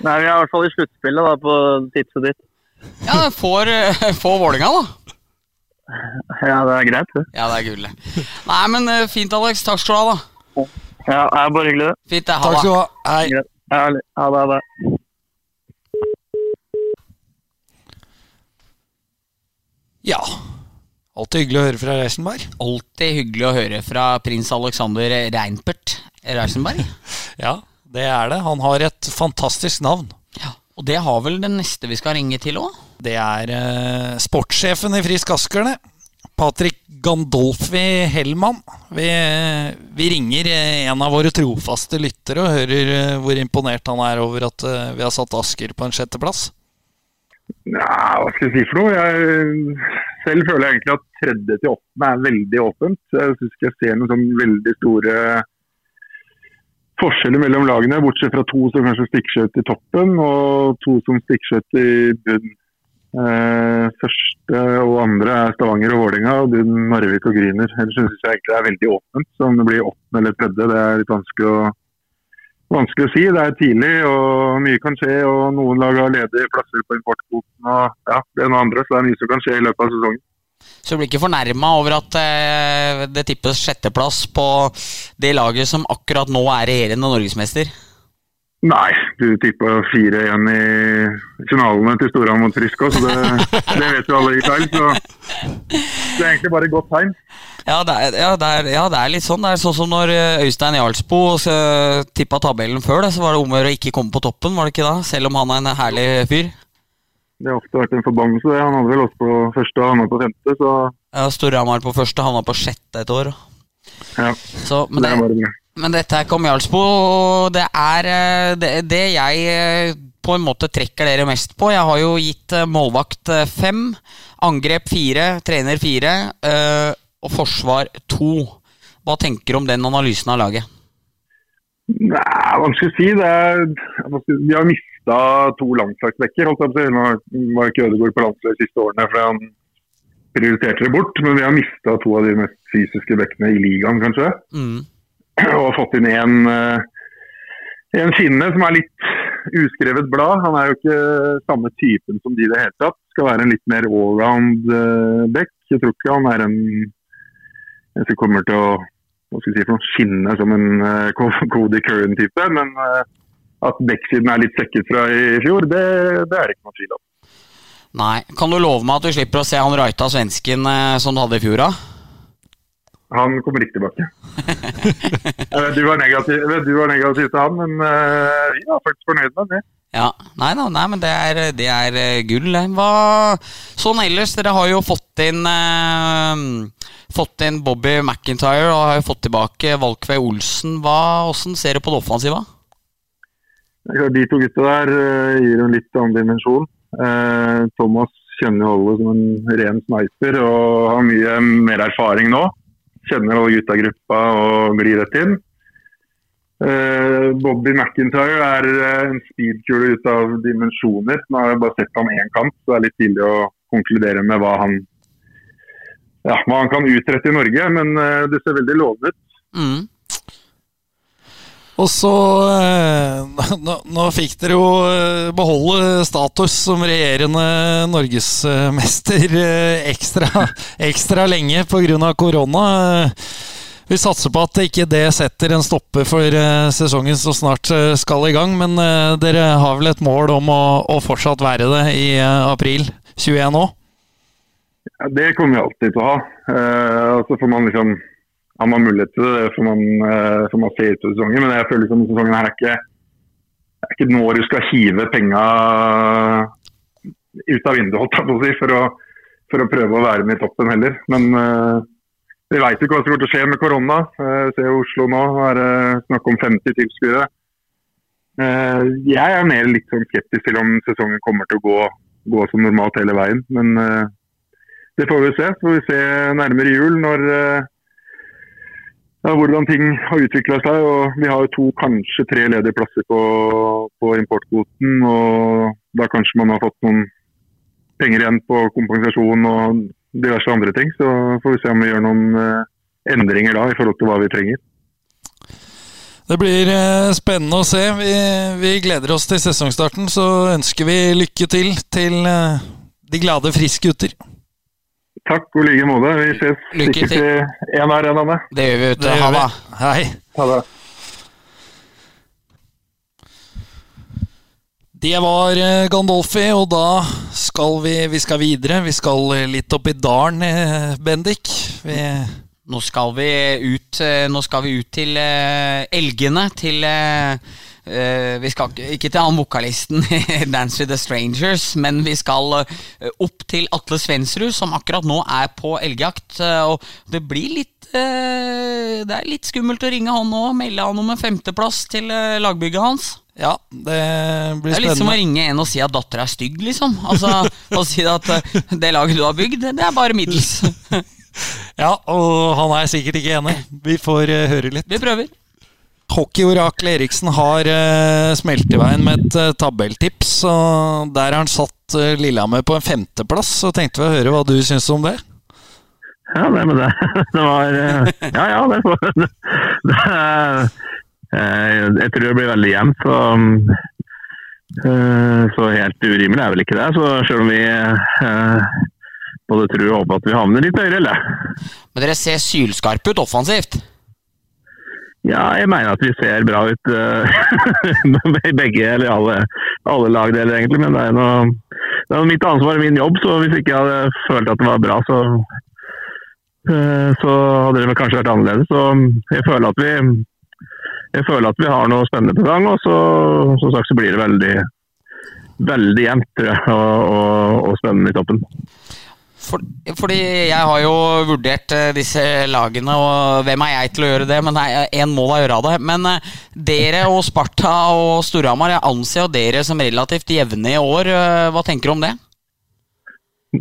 nei, vi er i hvert fall i sluttspillet da, på tipset ditt. Ja, får, får Vålinga da. Ja, det er greit, det. Ja, det er gullet. Nei, men eh, fint, Alex. Takk skal du ha, da. Ja, det er bare hyggelig. Fint, det. Ha Takk skal du ha. Hei. Ja, ha det. Ha det. Ja. Alltid hyggelig å høre fra Reisenberg. Alltid hyggelig å høre fra prins Alexander Reinpert Reisenberg. ja, det er det. Han har et fantastisk navn. Ja, Og det har vel den neste vi skal ringe til òg? Det er eh, sportssjefen i Frisk Askerne. Patrick Gandolfi Hellmann. Vi, vi, ringer en av våre trofaste lyttere og hører eh, hvor imponert han er over at eh, vi har satt Asker på en sjetteplass. Nja, hva skal jeg si for noe? Jeg selv føler jeg egentlig at tredje til åttende er veldig åpent. Jeg syns ikke jeg ser noen sånn veldig store forskjeller mellom lagene, bortsett fra to som kanskje stikker seg ut i toppen og to som stikker seg ut i bunn. Eh, første og andre er Stavanger og Vålerenga, og bunnen Narvik og Grüner. Ellers syns jeg egentlig det er veldig åpent. Så om det blir åttende eller tredje, det er litt vanskelig å vanskelig å si. Det er tidlig og mye kan skje. og Noen lag har ledige plasser på importkvoten. og ja, Det er noe andre, så det er mye som kan skje i løpet av sesongen. Så du blir ikke fornærma over at eh, det tippes sjetteplass på det laget som akkurat nå er regjerende norgesmester? Nei, du tippa 4-1 i finalene til Storhamar mot Frisk òg, så det, det, vet jo alle i feil. Så det er egentlig bare godt tegn. Ja det, ja, ja det, er, litt sånn. Det er sånn som når eh, Øystein Jarlsbo tippa tabellen før da, så var det om å gjøre å ikke komme på toppen, var det ikke da? Selv om han er en herlig fyr. Det har ofte vært en forbannelse. Han hadde vel også på første og havna på femte, så Ja, Storhamar på første, havna på sjette et år. Ja, så, men det, det er men dette er kom Jarlsbo, og det er eh, det, det, jeg eh, på en måte trekker dere mest på. Jeg har jo gitt eh, målvakt fem, angrep fire, trener fire og forsvar to. Hva tenker du om den analysen av laget? Nei, vanskelig å si. Det Er, vi har mista to landslagsbekker. Nå var ikke Ødegaard på landslaget de siste årene fordi han prioriterte det bort, men vi har mista to av de mest fysiske bekkene i ligaen, kanskje. Mm og fått inn en, eh, en Finne som er litt uskrevet blad. Han er jo ikke samme typen som de det hele tatt. Skal være en litt mer allround uh, back. Jeg tror ikke han er en, en som kommer til å hva skal si, for skinne som en uh, Cody Curran-type. Men uh, at backsiden er litt sekket fra i fjor, det, det er det ikke noe tvil om. Nei. Kan du love meg at du slipper å se han Raita svensken som du hadde i fjor? da? Han kommer ikke tilbake. du var negativ, du var negativ til han, men uh, vi var faktisk fornøyd med det. Ja, nei, da, nei men det er, det er eh, gull. Hva Sånn ellers, dere har jo fått inn eh, Fått inn Bobby McIntyre og har jo fått tilbake Valkvei Olsen. Hva, Hvordan ser du på det offensive? De to gutta der eh, gir en litt annen dimensjon. Eh, Thomas kjenner jo alle som en ren sniper og har mye mer erfaring nå. Kjenner alle gutta gruppa og glir rett inn. Uh, Bobby McIntyre er eh, en speedkule ut av dimensjoner. Nå har jeg bare sett ham én kamp, så det er litt tidlig å konkludere med hva han, ja, hva han kan utrette i Norge. Men uh, det ser veldig lovende ut. Mm. Og så eh, nå, nå fikk dere jo eh, beholde status som regjerende norgesmester eh, ekstra, ekstra lenge pga. korona. Vi satser på at ikke det setter en stopper for sesongen som snart skal i gang. Men dere har vel et mål om å, å fortsatt være det i april 21 òg? Ja, det kommer vi alltid til å ha. Og så får man liksom har mulighet til det, får man, eh, får man se ut av sesongen. Men jeg føler liksom sesongen her er ikke, er ikke nå du skal hive penga ut av vinduet for, å, for å prøve å være med i toppen heller. Men uh, vi veit ikke hva som kommer til å skje med korona. Uh, ser Oslo nå, er det snakk om 50 tilskuere. Uh, Jeg er mer litt sånn skeptisk til om sesongen kommer til å gå, gå som normalt hele veien. Men det får vi se. Så får vi se nærmere jul når ja, hvordan ting har utvikla seg. og Vi har jo to, kanskje tre ledige plasser på, på importkvoten. og Da kanskje man har fått noen penger igjen på kompensasjon og diverse andre ting. Så får vi se om vi gjør noen eh, endringer da i forhold til hva vi trenger. Det blir eh, spennende å se. Vi, vi gleder oss til sesongstarten. Så ønsker vi lykke til til eh, de glade friskgutter. Takk og i like måte. Vi ses Lykke sikkert i en her en. Det gjør vi, vet du. Ha vi. det. Hei. Ha det. Det var eh, Gandolfi, og da skal vi, vi skal videre. Vi skal eh, litt opp i dalen, eh, Bendik. Vi, Nå skal vi ut, nå skal vi ut til elgene, til Vi skal ikke- til han vokalisten i Dance with the Strangers, men vi skal eh, opp til Atle Svensrud, som akkurat nå er på elgjakt. eh, og det blir litt eh, Det er litt skummelt å ringe han nå og melde han om en femteplass til eh, lagbygget hans. ja, det blir spennende. Det er litt som å ringe en og si at dattera er stygg, liksom. Altså, Å si at eh, det laget du har bygd, det er bare middels. Ja, og han er sikkert ikke enig. Vi får eh, høre litt. Vi prøver. Hockeyoraklet Eriksen har uh, smelt i veien med et uh, tabelltips. Og der har han satt uh, Lillehammer på en femteplass. Så tenkte vi å høre hva du syns om det. Ja, det med det, det var Ja, ja, det, får- det, det eh, Jeg tror det blir veldig jevnt. Så, eh, så helt urimelig er vel ikke det. Så selv om vi både tror og håper at vi havner litt høyere, eller? Men dere ser sylskarpe ut offensivt. Ja, jeg mener at vi ser bra ut eh, i begge, eller alle, alle lagdeler egentlig. Men det er noe det er mitt ansvar og min jobb, så hvis ikke jeg hadde følt at det var bra, så, eh, så hadde det kanskje vært annerledes. Så jeg føler at vi, føler at vi har noe spennende på gang, og så, som sagt så blir det veldig, veldig jevnt og, og, og spennende i toppen. For, fordi jeg har jo vurdert eh, disse lagene, og hvem er jeg til å gjøre det? Men én må da gjøre det. Men eh, dere og Sparta og Storhamar, jeg anser jo dere som relativt jevne i år. Eh, hva tenker du om det?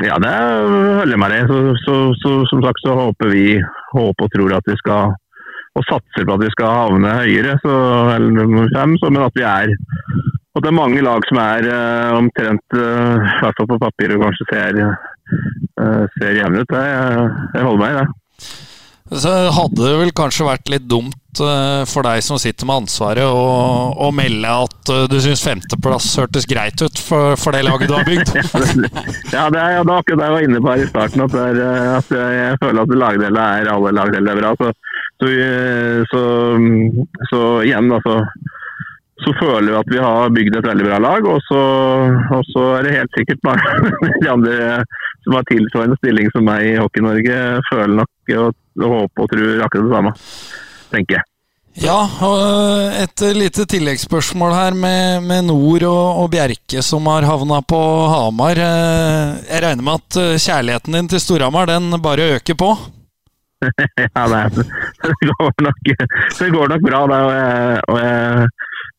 Ja, det holder jeg meg i. Så, så, så, som sagt så håper vi håper og tror at vi skal og satser på at vi skal havne høyere, så, eller nummer fem, så, men at vi er at det er mange lag som er uh, omtrent, i i hvert fall på papiret, kanskje ser, eh, ser jevn ut. Jeg, jeg holder meg i det. Så hadde det vel kanskje vært litt dumt eh, for deg som sitter med ansvaret, å, å melde at eh, du syns femteplass hørtes greit ut for, for det laget du har bygd. Ja, det er ja, det var akkurat det jeg var inne på her i starten. At, er, eh, at jeg, føler at lagdeler er alle lagdeler er bra. Så, så, så, så igjen, altså. Så føler vi at vi har bygd et veldig bra lag, og så, og så er det helt sikkert mange de andre som har tilsvarende stilling som meg i Hockey-Norge, føler nok og, og håper og tror akkurat det samme. Tenker jeg. Ja, og et lite tilleggsspørsmål her med, med Nord og, og Bjerke som har havna på Hamar. Eh, Jeg regner med at eh, kjærligheten din til Storhamar den bare øker på? ja, det, det, går nok, det går nok bra. Det, og jeg, og jeg,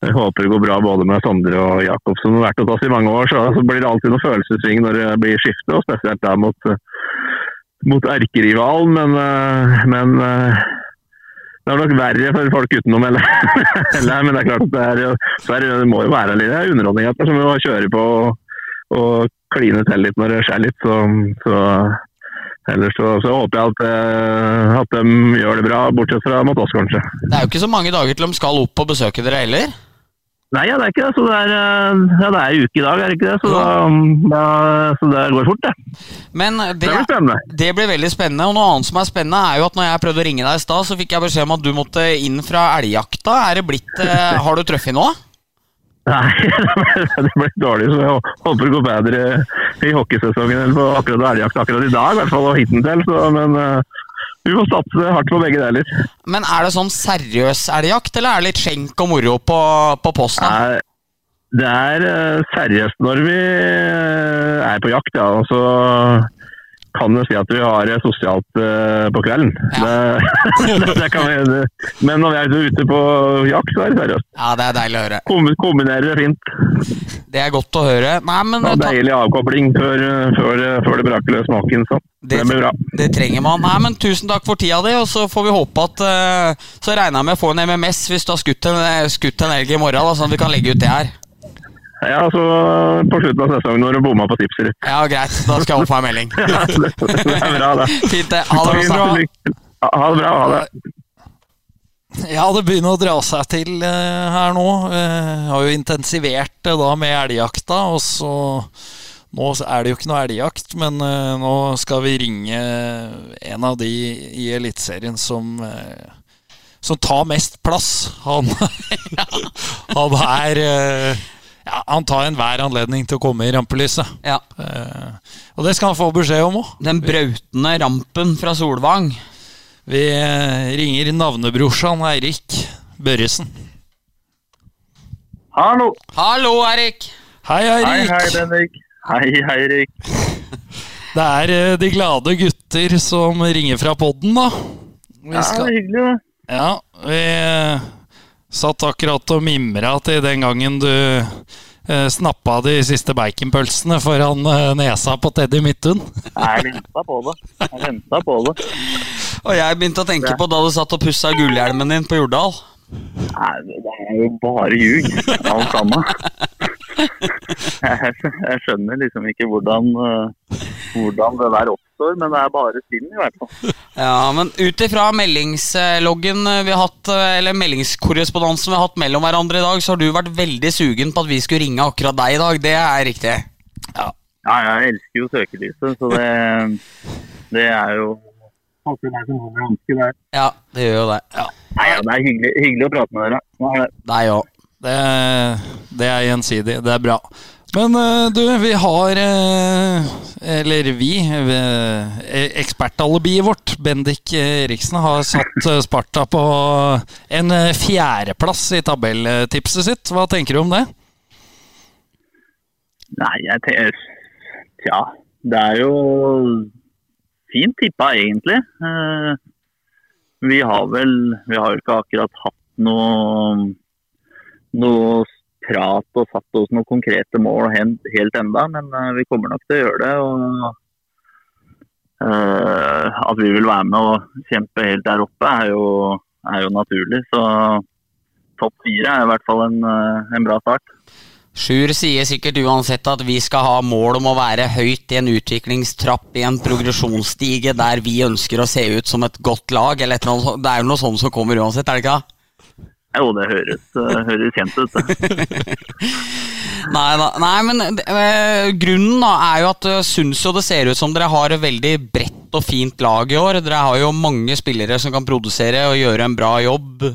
jeg håper det går bra både med Sondre og Jakob, som har vært hos oss i mange år. Så, så blir det alltid noen følelsessving når det blir skifte, og spesielt da mot, mot erkerivalen. Men, eh, men eh, det er nok verre for folk utenom. Eller, eller, men det er klart at det, er, så er, det- det må jo være litt underholdning etter, som å kjøre på og, og kline til litt når det skjer litt. Så, så Ellers så, så håper jeg at, eh, at de gjør det bra, bortsett fra mot oss, kanskje. Det er jo ikke så mange dager til de skal opp og besøke dere heller. Nei, ja, det er ikke det. Så det er, eh, ja, det er uke i dag, er det ikke det? Så, da, da, så det går fort, det. Men Det det, blir spennende. det blir veldig spennende. Og noe annet som er spennende, er jo at når jeg prøvde å ringe deg i stad, så fikk jeg beskjed om at du måtte inn fra elgjakta. Er det blitt eh, Har du truffet nå? Nei, det ble dårlig, så jeg håper det går bedre i hockeysesongen enn på akkurat elgjakt akkurat i dag, i hvert fall og hittil. Så, men eh, vi må satse hardt på begge deler. Men er det sånn seriøs elgjakt, eller er det litt skjenk og moro på, på posten? Nei, det er eh, seriøst når vi eh, er på jakt, ja. Og så kan jo si at vi har det sosialt uh, på kvelden. Ja. det, det kan vi, det. Men når vi er ute på jakt, så er det seriøst. Ja, det er deilig å høre. Kom, kombinerer det fint. Det er godt å høre. Nei, men Det ta, deilig avkobling før, før, før det braker løs smaken. Så det blir bra. det trenger man. Nei, men Tusen takk for tida di, og så får vi håpe at uh, Så regner jeg med å få en MMS hvis du har skutt en, skutt en elg i morgen, da, sånn at vi kan legge ut det her. Ja, så på slutten av sesongen når du bomma på tipset ditt. Ja, greit. Da skal jeg opp meg en melding. Ja, det, det er bra, det. Fint, det. Ha det bra. Ha det bra. Ha det. Ja, det begynner å dra seg til eh, her nå. Eh, har jo intensivert det da med elgjakta, og så Nå er det jo ikke noe elgjakt, men uh, nå skal vi ringe en av de i Eliteserien som uh, som tar mest plass. Han, han er eh, ja, Han tar enhver anledning til å komme i rampelyset. Ja. Eh, og det skal han få beskjed om òg. Den brautende rampen fra Solvang. Vi eh, ringer navnebrorsan Eirik Børresen. Hallo! Hallo, Erik. Hei, Hei, Eirik. hei, Bendik. Hei, hei, Erik. Det er eh, de glade gutter som ringer fra podden, da. Vi Ja, det er hyggelig, det. ja, vi eh, satt akkurat og mimra til den gangen du eh, snappa de siste baconpølsene foran eh, nesa på Teddy Midthun. Jeg venta på det. Jeg venta på det. Og jeg begynte å tenke på da du satt og pussa gullhjelmen din på Jordal. Nei, det er jo bare ljug, alt sammen. Jeg, jeg skjønner liksom ikke hvordan, eh, hvordan det der oppstår, men det er bare synd i hvert fall. Ja, men ut ifra meldingsloggen vi har hatt, eh, eller meldingskorrespondansen vi har hatt mellom hverandre i dag, så har du vært veldig sugen på at vi skulle ringe akkurat deg i dag. Det er riktig. Ja, jeg elsker jo søkelyset, så det, det er jo. Ja, det gjør jo det. Ja, Nei, ja, det er hyggelig, hyggelig å prate med dere. Nei, ja. Deg òg. Det, det er gjensidig. Det er bra. Men eh, du, vi har eh, Eller vi, eh, ekspertalibiet vårt, Bendik Eriksen, har satt Sparta på en fjerdeplass i tabelltipset sitt. Hva tenker du om det? Nei, jeg tenker Tja, det er jo fint tippa, egentlig. Vi har vel Vi har jo ikke akkurat hatt noe noe prat og satt oss noen konkrete mål helt, enda, men eh, vi kommer nok til å gjøre det. og eh, At vi vil være med og kjempe helt der oppe, er jo, er jo naturlig. Så topp fire er i hvert fall en, eh, en bra start. Sjur sier sikkert uansett at vi skal ha mål om å være høyt i en utviklingstrapp i en progresjonsstige der vi ønsker å se ut som et godt lag, eller et eller annet. Det er jo noe sånt som kommer uansett, er det ikke? det? Jo, det høres, eh, høres kjent ut. Nei, da, nei, men eh, grunnen da er jo at jeg syns jo det ser ut som dere har et veldig bredt og fint lag i år. Dere har jo mange spillere som kan produsere og gjøre en bra jobb.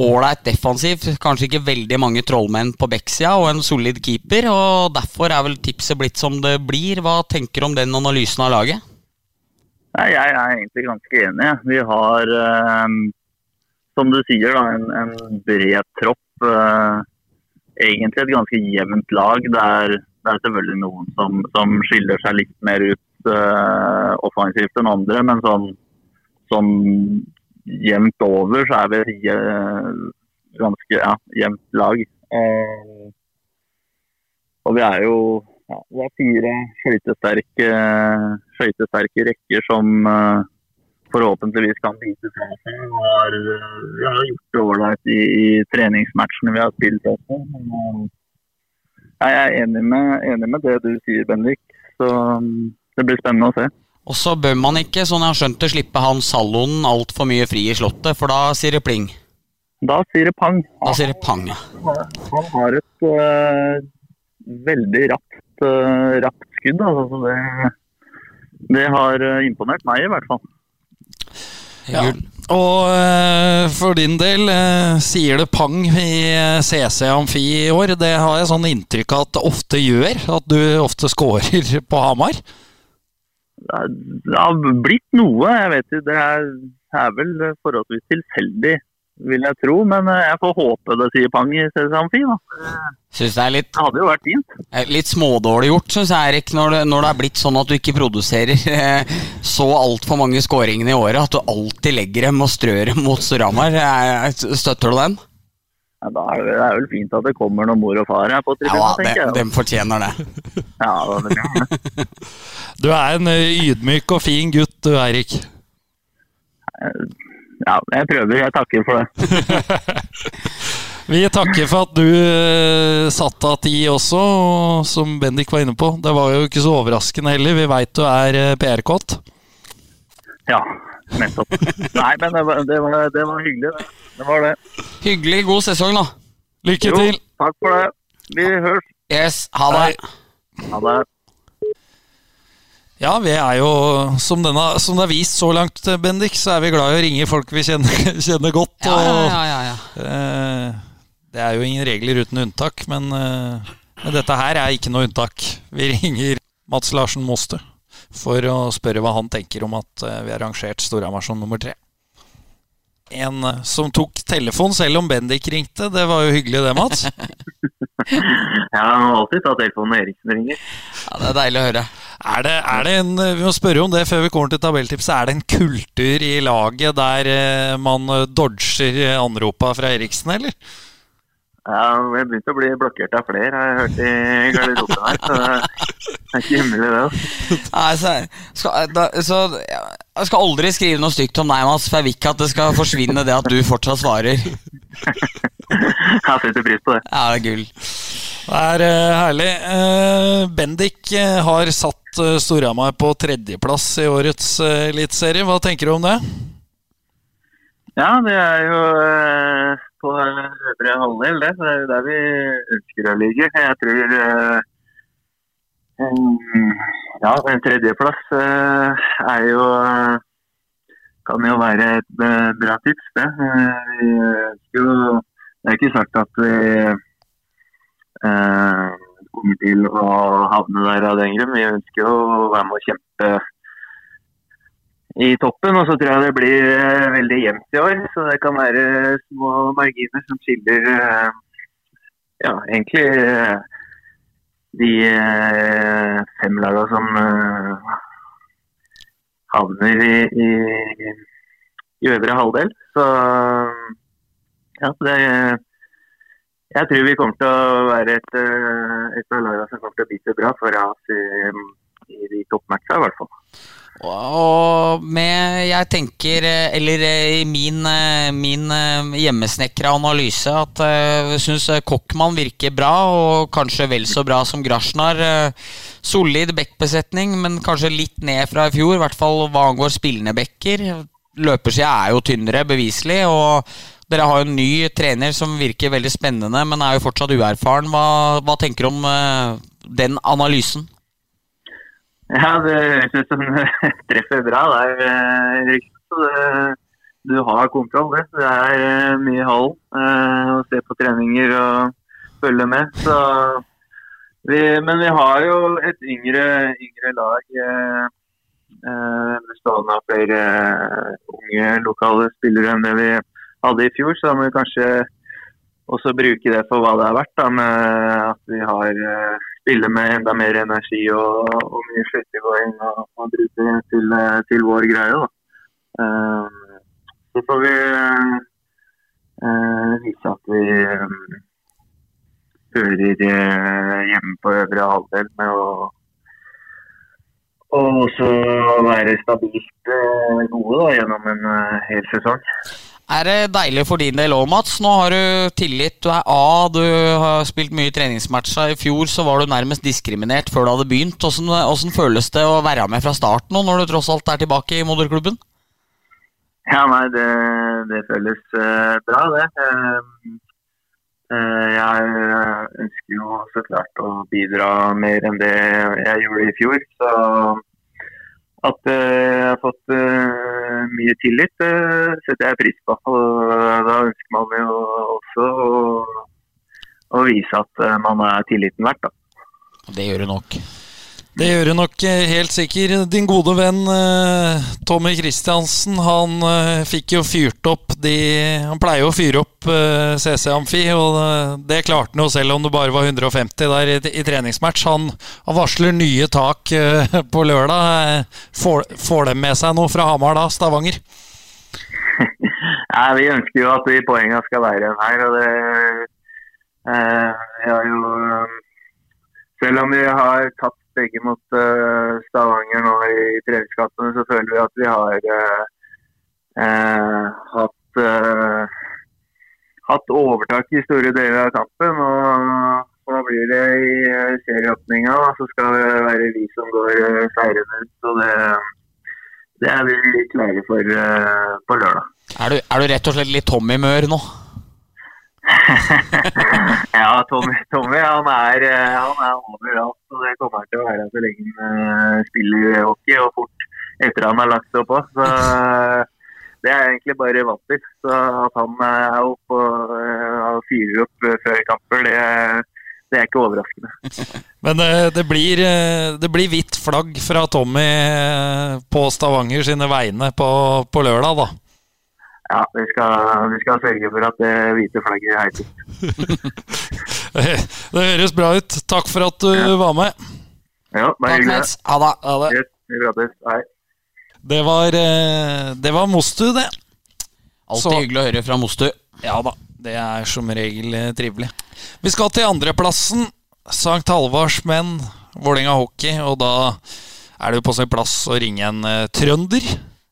Ålreit defensivt, kanskje ikke veldig mange trollmenn på backsida og en solid keeper. og Derfor er vel tipset blitt som det blir. Hva tenker du om den analysen av laget? Nei, jeg er egentlig ganske enig. Vi har, eh, som du sier, da, en, en bred tropp. Eh, egentlig et ganske jevnt lag. Det er, det er selvfølgelig noen som, som, skiller seg litt mer ut eh, offensivt enn andre, men sånn, sånn jevnt over så er vi eh, ganske ja, jevnt lag. Eh, og vi er jo ja, vi er fire skøytesterke, skøytesterke rekker som uh, forhåpentligvis kan bite fra seg. Vi har, gjort det ålreit i, i, treningsmatchene vi har spilt også. Men, uh, jeg er enig med, enig med, det du sier, Bendik. Så um, det blir spennende å se. Og så bør man ikke, sånn jeg har skjønt det, slippe han Sallonen altfor mye fri i slottet, for da sier det pling. Da sier det pang. Da sier det pang, ja. Han har et uh, veldig rapt uh, rapt skudd. Altså, det, det, har eh, imponert meg, i hvert fall. Ja. Og uh, for din del, uh, sier det pang i CC Amfi i år? Det har jeg sånn inntrykk av at det ofte gjør, at du ofte scorer på Hamar? Det har blitt noe. Jeg vet ikke, det er, er vel forholdsvis tilfeldig vil jeg tro. Men eh, jeg får håpe det sier pang i Sesamfi, da. Synes det er litt Det hadde jo vært fint. Litt smådårlig gjort, syns jeg, Erik, når det, når det er blitt sånn at du ikke produserer eh, så altfor mange skåringene i året. At du alltid legger dem og strør dem mot Storhamar. Støtter du den? Ja, da er det, det, er vel fint at det kommer noen mor og far her på tribunen, ja, tenker jeg. Dem fortjener det. ja, det er du er en eh, ydmyk og fin gutt du, Eirik. Ja, jeg prøver. Jeg takker for det. Vi takker for at du uh, satte av tid også, som Bendik var inne på. Det var jo ikke så overraskende heller. Vi veit du er uh, PR-kåt. Ja, nettopp. Nei, men det var, det, var, det var, hyggelig, det. Det var det. Hyggelig. God sesong, da. Lykke jo, til. Takk for det. Vi høres. Yes, ha det. Ha det. Ja, vi er jo, som, denne, som, det er vist så langt, Bendik, så er vi glad i å ringe folk vi kjenner, kjenner godt. Og, ja, ja, ja, eh, det er jo ingen regler uten unntak, men, eh, men, dette her er ikke noe unntak. Vi ringer Mats Larsen Moste for å spørre hva han tenker om at eh, vi har rangert Storhamar som nummer tre. En eh, som tok telefon selv om Bendik ringte. Det var jo hyggelig det, Mats. ja, han må alltid ta telefonen når Eriksen ringer. Ja, Det er deilig å høre. Er det, er det, en, Vi må spørre om det før vi kommer til tabelltipset. Er det en kultur i laget der eh, man dodger anropa fra Eriksen, eller? Ja, jeg begynte å bli blokkert av flere, har jeg hørt i garderoben her. Så det er ikke himmelig det. Nei, så, skal, da, så, jeg skal aldri skrive noe stygt om deg, Mads, for jeg vil ikke at det skal forsvinne det at du fortsatt svarer. jeg setter pris på det. Ja, det er gull. Det er uh, herlig. Uh, Bendik uh, har satt uh, Storhamar på tredjeplass i årets Eliteserie. Hva tenker du om det? Ja, det er jo på øvre halvdel, det. Det er der vi ønsker å ligge. Jeg tror Ja, en tredjeplass er jo Kan jo være et bra tips, det. Vi jo Det er ikke sagt at vi eh, kommer til å havne der av den grunn. Vi ønsker å være med å kjempe i toppen. Og så tror jeg det blir eh, veldig jevnt i år. Så det kan være små marginer som skiller eh, ja, egentlig eh, de fem lagene som havner i, i, i øvre halvdel. Så ja, det jeg tror vi kommer til å være et, et av lagene som kommer til å bite bra for oss i, i de toppmatchene, i hvert fall. Og med, jeg tenker, eller i min, min hjemmesnekra analyse, at jeg syns Kochmann virker bra, og kanskje vel så bra som Grasjnar. Solid backbesetning, men kanskje litt ned fra i fjor, i hvert fall hva angår spillende backer. Løpersida er jo tynnere, beviselig. og dere har jo en ny trener som virker veldig spennende, men er jo fortsatt uerfaren. Hva, hva tenker du om den analysen? Ja, det høres ut som du treffer bra der, Erik. Du har kontroll, det. Det er uh, mye uh, å se på treninger og følge med. Så vi, men vi har jo et yngre, yngre lag bestående av flere unge lokale spillere enn det vi hadde i fjor. Så da må vi kanskje også bruke det for hva det er verdt. Da, med at vi har spiller med enda mer energi og, og mye skyttergåing og, og bruke til, eh, til vår greie. Da. Eh, så får vi uh, vise at vi eh, hører hjemme på øvre halvdel med å og også være stabilt gode da, gjennom en hel sesong. Er det deilig for din del òg, Mats? Nå har du tillit, du er A, du har spilt mye treningsmatcher. I fjor så var du nærmest diskriminert før du hadde begynt. Hvordan, hvordan føles det å være med fra starten nå, når du tross alt er tilbake i moderklubben? Ja, nei, det, det føles uh, bra, det. Uh, uh, jeg ønsker jo så klart å bidra mer enn det jeg gjorde i fjor. Så at eh, jeg har fått eh, mye tillit, det setter jeg pris på. Og da ønsker man jo også å, å vise at eh, man er tilliten verdt. Da. Det gjør du nok. Det gjør du nok eh, helt sikker. Din gode venn eh, Tommy Christiansen, han eh, fikk jo fyrt opp de Han pleier jo å fyre opp CC Amfi, og det klarte han jo selv om det bare var 150 der i, i treningsmatch. Han, han varsler nye tak på lørdag. Får, får de med seg noe fra Hamar da, Stavanger? Nei, vi ønsker jo at de poengene skal være igjen her. og det eh, jo Selv om vi har tatt begge mot eh, Stavanger nå i treningskampene, så føler vi at vi har eh, eh, hatt eh, hatt overtak i store deler av kampen. og nå blir det i eh, serieåpninga, så skal det være vi som går seirende ut. og det, det er vi klare for på lørdag. Er du, er du rett og slett litt Tommy-mør nå? ja, Tommy, Tommy han, er, eh, han er overalt. og Det kommer han til å være så lenge han eh, spiller hockey, og fort etter han har lagt seg opp Så eh, Det er egentlig bare vant. Så At han er oppe og, og fyrer opp før kamper, det, det er ikke overraskende. Men det blir, det blir hvitt flagg fra Tommy på Stavanger sine vegne på, på lørdag, da. Ja, vi skal, vi skal sørge for at det hvite flagget heises. Det høres bra ut. Takk for at du var med. Ja, bare hyggelig. Ha det. Ha det. Yes, vi prates. Hei. Det var, eh, det var Mostu, det. Alltid hyggelig å høre fra Mostu. Ja da, det er som regel eh, trivelig. Vi skal til andreplassen. Sankt Halvards menn, Vålerenga hockey. Og da er det jo på sin plass å ringe en eh, trønder.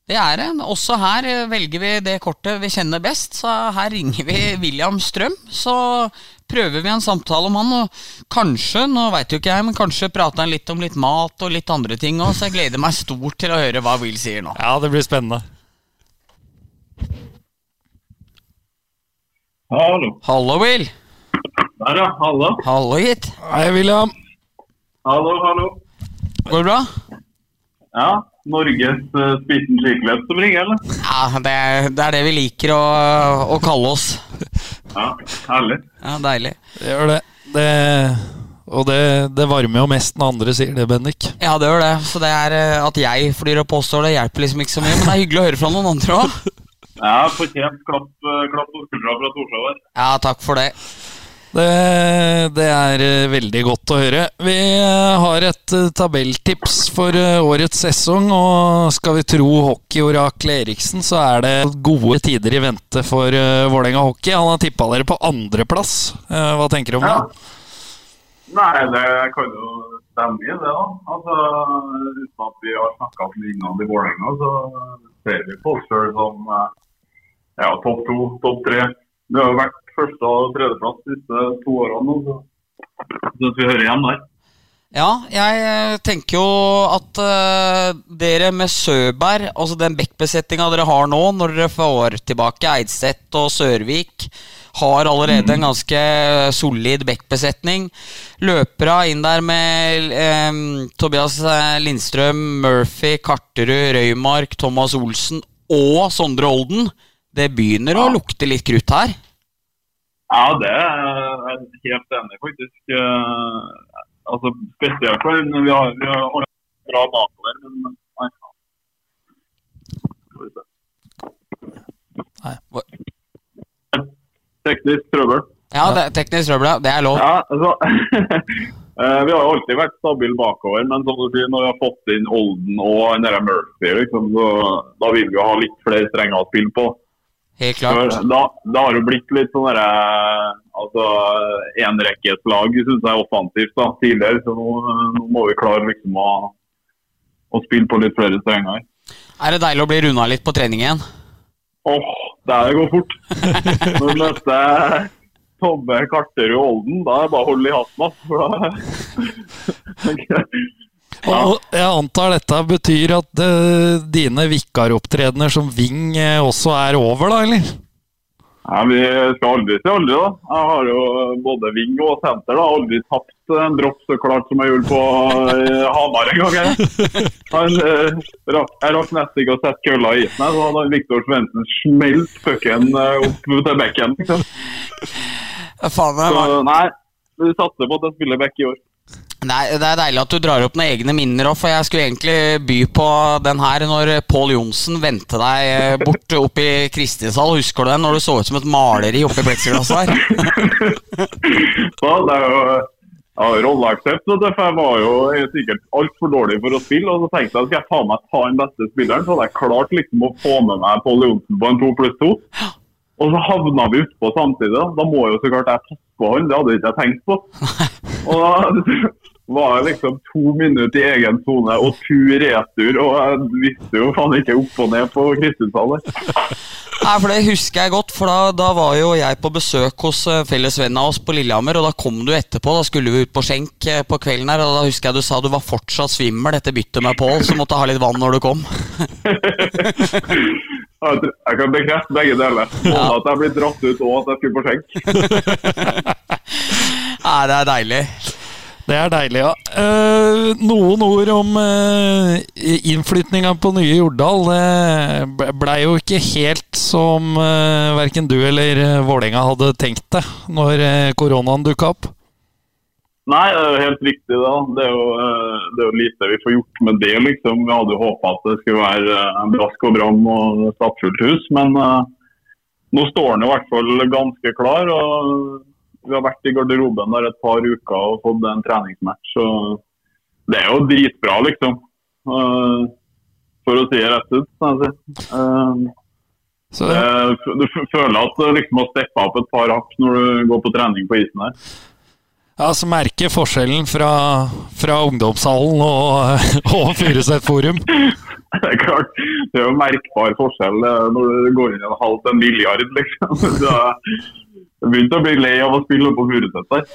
Det er det. Også her eh, velger vi det kortet vi kjenner best. Så her ringer vi William Strøm. Så prøver vi en samtale om han. Og kanskje, nå veit jo ikke jeg, men kanskje prater han litt om litt mat og litt andre ting òg. Så jeg gleder meg stort til å høre hva Will sier nå. Ja, det blir spennende. Hallo. Hallo, Will. Der, ja. Hallo. Hallo, gitt. Hei, William. Hallo, hallo. Går det bra? Ja, Norges uh, Spiten skiklubb som ringer, eller? Ja, det, det er det vi liker å, å kalle oss. Ja, herlig. Ja, Deilig. Det gjør det. det og det, det varmer jo mest når andre sier det, Bendik. Ja, det gjør det. Så det er eh, at jeg flyr og påstår det, hjelper liksom ikke så mye. Men det er hyggelig å høre fra noen andre òg. Ja, fortjent klapp, eh, klapp på skuldra fra Torshov her. Ja, takk for det. Det, det er eh, veldig godt å høre. Vi eh, har et eh, tabelltips for årets sesong, og skal vi tro hockeyoraklet Eriksen, så er det gode tider i vente for Vålerenga hockey. Han har tippa dere på andreplass. Hva tenker du om Ja. det? Nei, det kan jo stemme i det, da. Altså, uten at vi har snakka så mye innad i Vålerenga, så ser vi på oss sjøl som ja, topp to, topp tre. Det har vært første- og tredjeplass de siste to årene så syns vi hører hjemme der. Ja, jeg eh, tenker jo at uh, dere med Søberg, altså den backbesettinga dere har nå, når dere får tilbake Eidseth og Sørvik, har allerede en ganske solid backbesetning. Løpere inn der med um, Tobias Lindstrøm, Murphy, Karterud, Røymark, Thomas Olsen og Sondre Olden. Det begynner å lukte litt krutt her. Ja, det er jeg helt enig faktisk. Eh, altså, spesielt for vi har, vi har bra bakover, men nei. nei. teknisk trøbbel. Ja, det, er teknisk trøbbel. Det er lov. Ja, altså, eh, vi har jo alltid vært stabile bakover, men som du sier, når vi har fått inn Olden og Murphy, liksom, så, da vil vi jo ha litt flere strenger å spille på. Helt klart. Da, da har det blitt litt sånn derre altså, enrekkeslag, syns jeg, offensivt da, tidligere. Så nå, nå må vi klare liksom å, å spille på litt flere strenger. Er det deilig å bli runda litt på trening igjen? Åh, det her går fort. Når du møter Tobbe, Karterud Olden, da er det bare å holde i hatten. For da... Og jeg antar dette betyr at uh, dine vikaropptredener som wing uh, også er over, da, eller? Nei, Vi skal aldri si aldri, da. Jeg har jo både wing og senter. da, Aldri tapt en dropp så klart som jeg gjorde på eh, Hamar en gang. Jeg, eh, jeg rakk nesten ikke å sette kølla i isen. Så hadde Viktor Svendsen smelt pucken eh, opp til bekken. Liksom. Faen, Så nei, vi satser på at jeg spiller back i år. Nei, Det er deilig at du drar opp noen egne minner òg, for jeg skulle egentlig by på den her når Pål Johnsen vendte deg eh, bort opp i Kristinshall. Husker du den? Når du så ut som et maleri oppi pleksiglasset her. ja, det er jo ja, rolleaksept, for jeg var jo sikkert altfor dårlig for å spille. Og så tenkte jeg skal jeg ta meg ta den beste spilleren, så hadde jeg klart liksom å få med meg Pål Johnsen på en to pluss to. Og så havna vi utpå samtidig. Da. da må jo så klart jeg passe på han, det hadde ikke jeg tenkt på. Og da var jeg liksom to minutter i egen sone og tur retur, og jeg visste jo faen ikke opp og ned på Kristiansand. Nei, for Det husker jeg godt, for da, da var jo jeg på besøk hos fellesvennen av oss på Lillehammer. Og da kom du etterpå. Da skulle vi ut på skjenk eh, på kvelden her. Og da husker jeg du sa du var fortsatt svimmel etter byttet med Pål, så måtte ha litt vann når du kom. Jeg kan bekrefte begge deler. Både at jeg ble dratt ut og at jeg skulle på skjenk. Nei, det er deilig. Det er deilig, ja. Uh, noen ord om uh, innflytninga på nye Jordal. Det blei jo ikke helt som uh, verken du eller Vålerenga hadde tenkt det når koronaen dukka opp. Nei, det er jo helt riktig. da. Det er, jo, eh, det er jo lite vi får gjort med det. liksom. Vi hadde jo håpa at det skulle være eh, brask og bram og stappfullt hus, men eh, nå står den i hvert fall ganske klar. og Vi har vært i garderoben der et par uker og fått en treningsmatch. og Det er jo dritbra, liksom. Eh, for å si det rett ut. Sånn jeg si. Eh, Så, du føler at du liksom har steppa opp et par hakk når du går på trening på isen her. ja, så merker forskjellen fra, fra ungdomshallen og, og Furuset forum. Det er klart, det er jo merkbar forskjell når du går inn i en halv til en milliard, liksom. Så Jeg begynte å bli lei av å spille på Furuset der.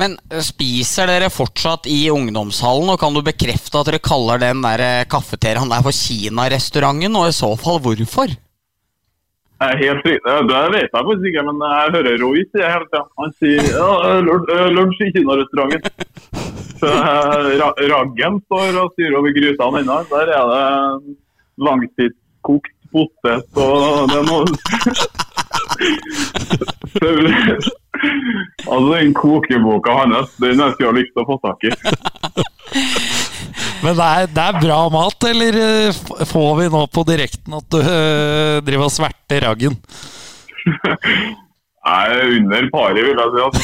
Men spiser dere fortsatt i ungdomshallen, og kan du bekrefte at dere kaller den der kafeteriaen der for Kina-restauranten, og i så fall hvorfor? Jeg er helt riktig, Det vet jeg faktisk ikke, men jeg hører Roy si hele tida. Han sier ja, lunsj i Kinarestauranten. Raggen står og styrer over grytene ennå. Der er det langtidskokt potet og det er noe Altså, den kokeboka hans, den jeg skulle lyst til å få tak i. Men det er, det er bra mat, eller eh, får vi nå på direkten at du øh, driver og sverter raggen? Jeg er under paret, vil jeg si. at-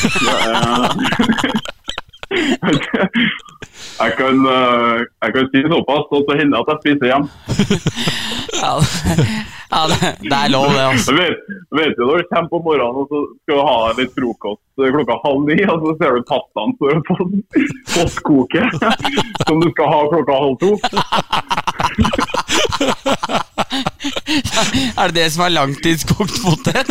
Jeg kan, eh, jeg kan si såpass, og så hender at jeg spiser hjem. Ja, ja det, det er lov, det, altså. Du vet, vet jo når du kommer på morgenen og så skal du ha litt frokost eh, klokka halv ni, og så ser du pastaen står på postkoke som du skal ha klokka halv to. Er det det som er langtidskokt potet?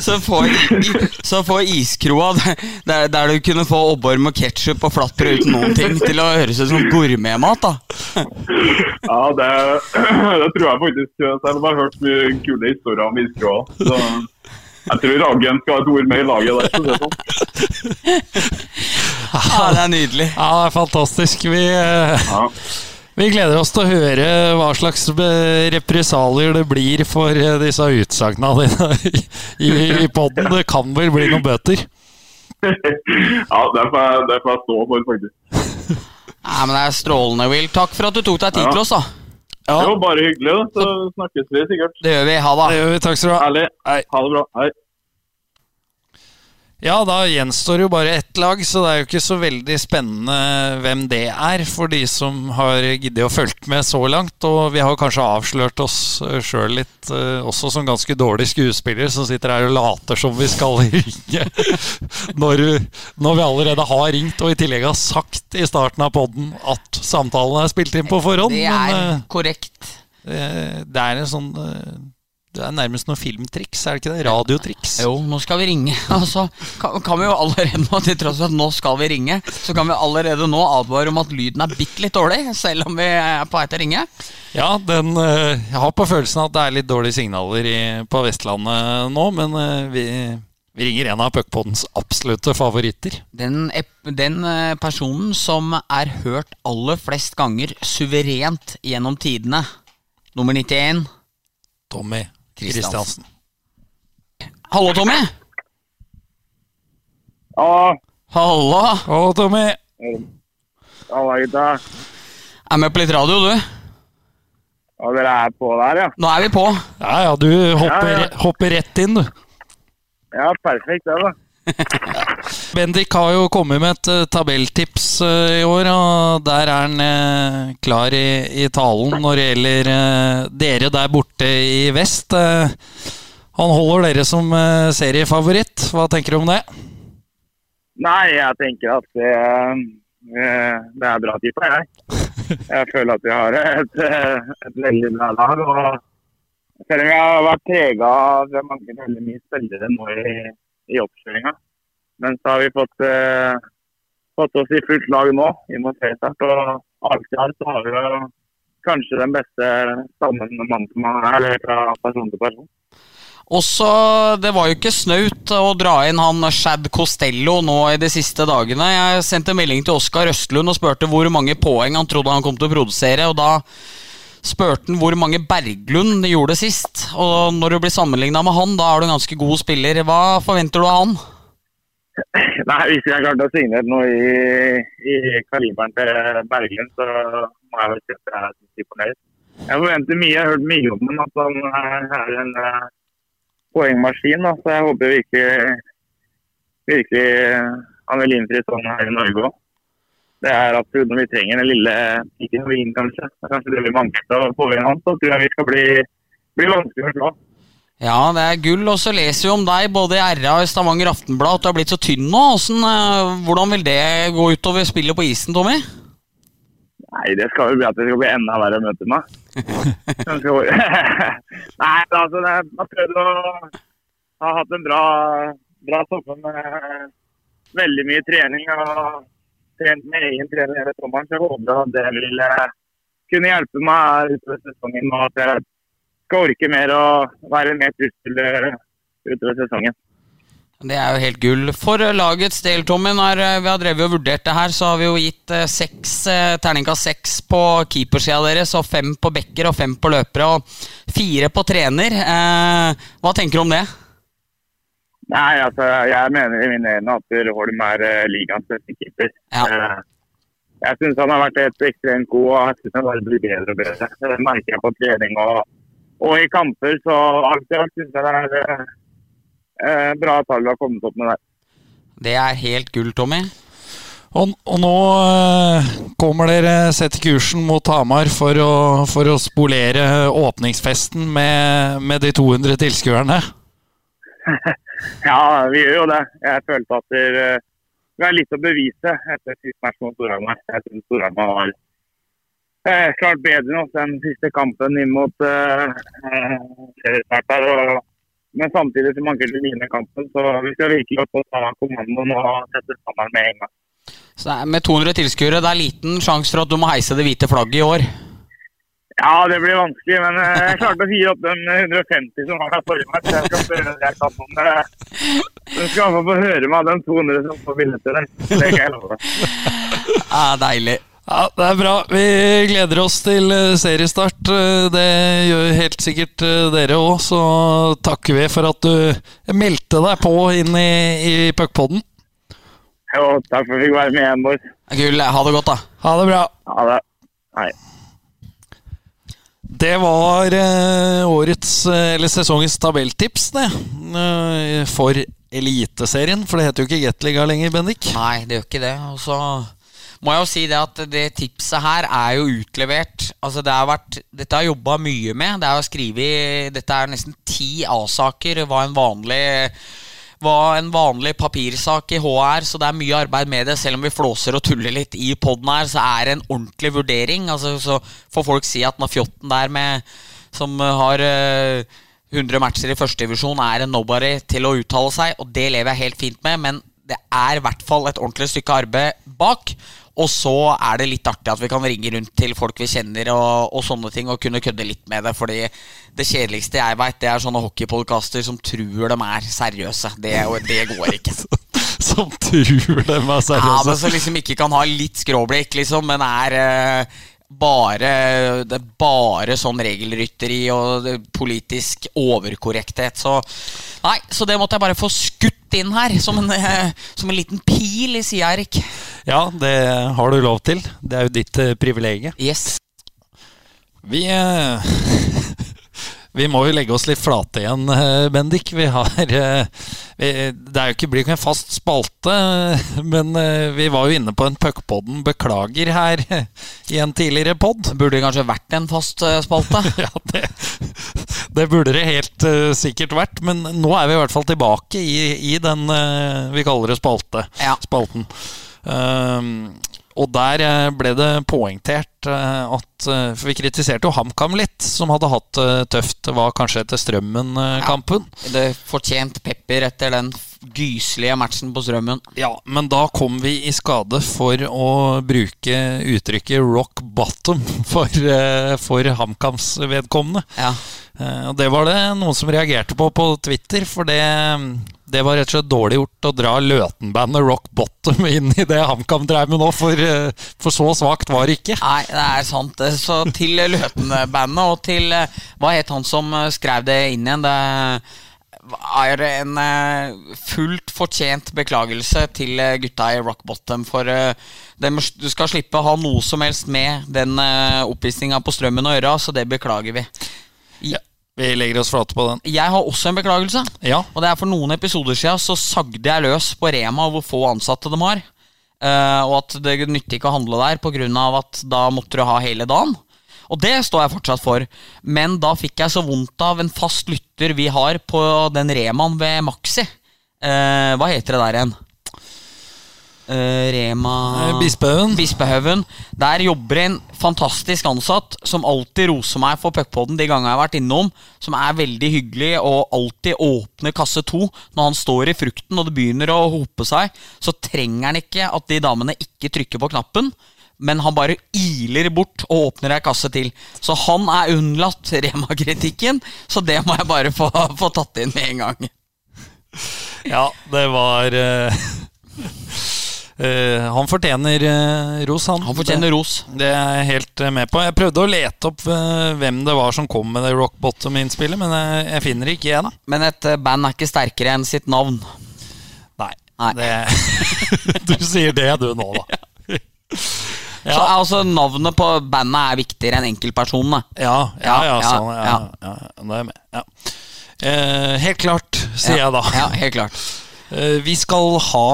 Så får, så får iskroa der, der du kunne få obborm og ketsjup og flatbrød uten noen ting, til å høres ut som gourmetmat, da. Ja, det, det tror jeg faktisk. Selv om jeg har hørt mye kule historier om iskroa. Så jeg tror Raggen skal ha et ord med i laget der. Så det er sånn. Ja, det er nydelig. Ja, det er fantastisk. Vi, eh, Ja. Vi gleder oss til å høre hva slags eh, represalier det blir for eh, disse utsagnene dine i, i poden. Det kan vel bli noen bøter? ja, det får jeg, det får jeg stå for, faktisk. Nei, men Det er strålende, Will. Takk for at du tok deg tid Ja. til oss. da Ja, Det var bare hyggelig, da. Så snakkes vi sikkert. Det gjør vi. Ha det. det gjør vi. Takk skal du ha. Herlig. Ha det bra. Hei. Ja, da gjenstår jo bare ett lag, så det er jo ikke så veldig spennende hvem det er, for de som har giddet å følge med så langt. Og vi har kanskje avslørt oss sjøl litt, eh, også som ganske dårlige skuespillere, som sitter her og later som vi skal ringe. Når, når vi allerede har ringt, og i tillegg har sagt i starten av poden at samtalen er spilt inn på forhånd. Det er men, korrekt. Eh, Det er en sånn eh, Det er nærmest noe filmtriks, er det ikke det? Radiotriks. Jo, nå skal vi ringe. Altså, kan, kan vi jo allerede nå, til tross for at nå skal vi ringe, så kan vi allerede nå advare om at lyden er bitte litt dårlig, selv om vi er på vei til å ringe. Ja, den, eh, jeg har på følelsen at det er litt dårlige signaler i, på Vestlandet nå, men eh, vi, vi ringer en av puckpodens absolutte favoritter. Den, den eh, personen som er hørt aller flest ganger suverent gjennom tidene. Nummer 91. Tommy Kristiansen. Hallo, Tommy. Ja, Hallo. Hallo, Tommy! halla gutta. Er med på litt radio, du? Ja, dere er på der, ja. Nå er vi på. Ja, ja, du hopper, Ja, ja. hopper rett inn, du. Ja, perfekt det, da. Bendik har jo kommet med et eh, tabelltips eh, i år, og der er han eh, klar i, i talen når det gjelder dere der borte i vest. Han holder dere som seriefavoritt. Hva tenker du om det? Nei, jeg tenker at det, det er bra tippa, jeg. Jeg føler at vi har et, et veldig bra lag. og Selv om vi har vært prega av mange veldig mye spillere nå i, i oppkjøringa. Men så har vi fått, eh, fått oss i fullt lag nå inn mot seriestart. Og alt i alt har vi jo kanskje den beste stammen mann til mann, eller fra person til person. Også, Det var jo ikke snaut å dra inn han Shad Costello nå i de siste dagene. Jeg sendte melding til Oskar Østlund og spurte hvor mange poeng han trodde han kom til å produsere. og da spurte han hvor mange Berglund gjorde sist. Og når du blir sammenligna med han, da er du en ganske god spiller. Hva forventer du av han? Nei, Hvis jeg klarte å signere noe i, i kaliberen til Berglund, så må jeg vel si at jeg er fornøyd. Jeg forventer mye. Jeg har hørt mye om ham, at han er- en uh, poengmaskin. Da. Så jeg håper virkelig, virkelig han vil innfri sånn her i Norge òg. Det er absolutt når vi trenger den lille pikken vi inn, kanskje. Det er kanskje det vi mangler til å få inn han. Så tror jeg vi skal bli, bli vanskelig å slå. Ja, det er gull. Og så leser vi om deg både i RA og i Stavanger Aftenblad at du har blitt så tynn nå. Hvordan, eh, hvordan vil det gå utover spillet på isen, Tommy? Nei, det skal jo bli at det skal bli enda verre å møte meg. Nei, altså, jeg har prøvd å ha hatt en bra, bra sommer med veldig mye trening. og trent med egen trener hele sommeren, så jeg håper at det vil eh, kunne hjelpe meg utover sesongen. Og at jeg skal orke mer og være mer trussel eh, utover sesongen. Det er jo helt gull. For lagets del, Tommy, når eh, vi har drevet og vurdert det her, så har vi jo gitt eh, seks, eh, terningkast seks på keepersida deres, og fem på backer og fem på løpere, og fire på trener. Eh, hva tenker du om det? Nei, altså, jeg mener i mine øyne at Holm er ligaens beste keeper. Ja. Eh, jeg syns han har vært helt ekstremt god, og jeg synes han bare blir bedre og bedre. Det merker jeg på trening og, og i kamper. Så alt i alt syns jeg det er eh, eh, bra tall har kommet opp med der. Det er helt gull, Tommy. Og, og nå eh, kommer dere setter kursen mot Hamar for å, for å spolere åpningsfesten med, med de 200 tilskuerne. Ja, vi gjør jo det. Jeg følte at det, eh, vi har litt å bevise etter sist match mot Storhamar. Jeg syns Storhamar var eh, klart bedre nå den siste kampen inn mot eh, eh, og- Men samtidig så mangler kunne vinne kampen, så vi skal virkelig opp og ta kommandoen og sette sammen med en gang. Så det er, med 200 tilskuere, det er liten sjanse for at du må heise det hvite flagget i år. Ja, det blir vanskelig, men eh, jeg klarte å gi opp den 150 som var der forrige match. Jeg skal prøve det jeg kan om det. Du skal få høre meg av den 200 som får billetter deg Det kan jeg love. Ja, deilig. Ja, Det er bra. Vi gleder oss til eh, seriestart. Eh, Det gjør helt sikkert eh, dere òg. Så takker vi for at du meldte deg på inn i, i puckpodden. Jo, takk for at vi fikk være med igjen, boys. Gull, ha det godt, da. Ha det bra. Ha det. Hei. Det var årets, eller sesongens tabelltips, det. for Eliteserien. For det heter jo ikke Gateliga lenger, Bendik. Nei, det gjør ikke det. Og så må jeg jo si det at det tipset her er jo utlevert. Altså det har vært, Dette har jeg jobba mye med. Det er jo skrevet, Dette er nesten ti A-saker. Hva en vanlig var en vanlig papirsak i HR, så det er mye arbeid med det. Selv om vi flåser og tuller litt i poden her, så er det en ordentlig vurdering. Altså, så får folk si at når fjotten der med, som har uh, 100 matcher i førstedivisjon, er en nobody til å uttale seg, og det lever jeg helt fint med, men det er i hvert fall et ordentlig stykke arbeid bak. Og så er det litt artig at vi kan ringe rundt til folk vi kjenner og, og sånne ting, og kunne kødde litt med det. Fordi det kjedeligste jeg veit, det er sånne hockeypodkaster som tror de er seriøse. Det, det går ikke. Som tror de er seriøse? Ja, men Som liksom ikke kan ha litt skråblikk, liksom, men er eh, bare Det er bare sånn regelrytteri og politisk overkorrekthet. Så Nei, så det måtte jeg bare få skutt inn her, som en, eh, som en liten pil i sida, Erik. Ja, det har du lov til. Det er jo ditt uh, privilegium. Yes. Vi eh, Vi må jo legge oss litt flate igjen, eh, Bendik. Vi har eh, vi, Det er jo ikke, blir ikke en fast spalte, men eh, vi var jo inne på en Puckpodden beklager her i en tidligere pod. Burde kanskje vært en fast spalte. Ja, det, det burde det helt sikkert vært, men nå er vi i hvert fall tilbake i, i den vi kaller det spalte, Ja. spalten. Um, og der ble det poengtert eh, at eh, For vi kritiserte jo HamKam litt, som hadde hatt det tøft. Det var kanskje etter Strømmen-kampen. Det fortjent pepper etter den gyselige matchen på Strømmen. Ja, men da kom vi i skade for å bruke uttrykket 'rock bottom' for, eh, for HamKams vedkommende. Ja. Eh, Og det var det noen som reagerte på på Twitter, for det, det var rett og slett dårlig gjort å dra Løten-bandet Rock Bottom inn i det HamKam drev med nå, for, eh, for så svakt var det ikke. Nei, det er sant. Så til Løten-bandet og til eh, Hva het han som eh, skrev det inn igjen? Det er en eh, fullt fortjent beklagelse til eh, gutta i Rock Bottom. For eh, du skal slippe å ha noe som helst med den oppvisninga på Strømmen å gjøre, så det beklager vi. Ja, vi legger oss flate på den. Jeg har også en beklagelse. Ja, Og det er For noen episoder siden så sagde jeg løs på Rema hvor få ansatte de har. Eh, og at det nytter ikke å handle der pga. at da måtte du ha hele dagen. Og det står jeg fortsatt for. Men da fikk jeg så vondt av en fast lytter vi har på den Remaen ved Maxi. Uh, hva heter det der igjen? Eh, Rema Eh, Bispehaugen. Bispehaugen. Der jobber en fantastisk ansatt som alltid roser meg for puckpodden de gangene jeg har vært innom. Som er veldig hyggelig og alltid åpner kasse to. Når han står i frukten og det begynner å hope seg, så trenger han ikke at de damene ikke trykker på knappen. Men han bare iler bort og åpner ei kasse til. Så han er unnlatt Rema-kritikken. Så det må jeg bare få, få tatt inn med en gang. ja det var eh, eh, Han fortjener uh, ros, han. Han fortjener ros. Det er jeg helt eh, med på. Jeg prøvde å lete opp hvem det var som kom med det Rock Bottom-innspillet, men jeg, jeg finner det ikke igjen. Men et band er ikke sterkere enn sitt navn. Nei. Nei. Det, du sier det, du nå, da. Så altså, Navnet på bandet er viktigere enn enkeltpersonene. Ja, ja, ja, Ja, sånn, ja, ja. ja, ja. Ja. Helt klart, sier jeg da. Ja, helt klart. Eh, vi skal ha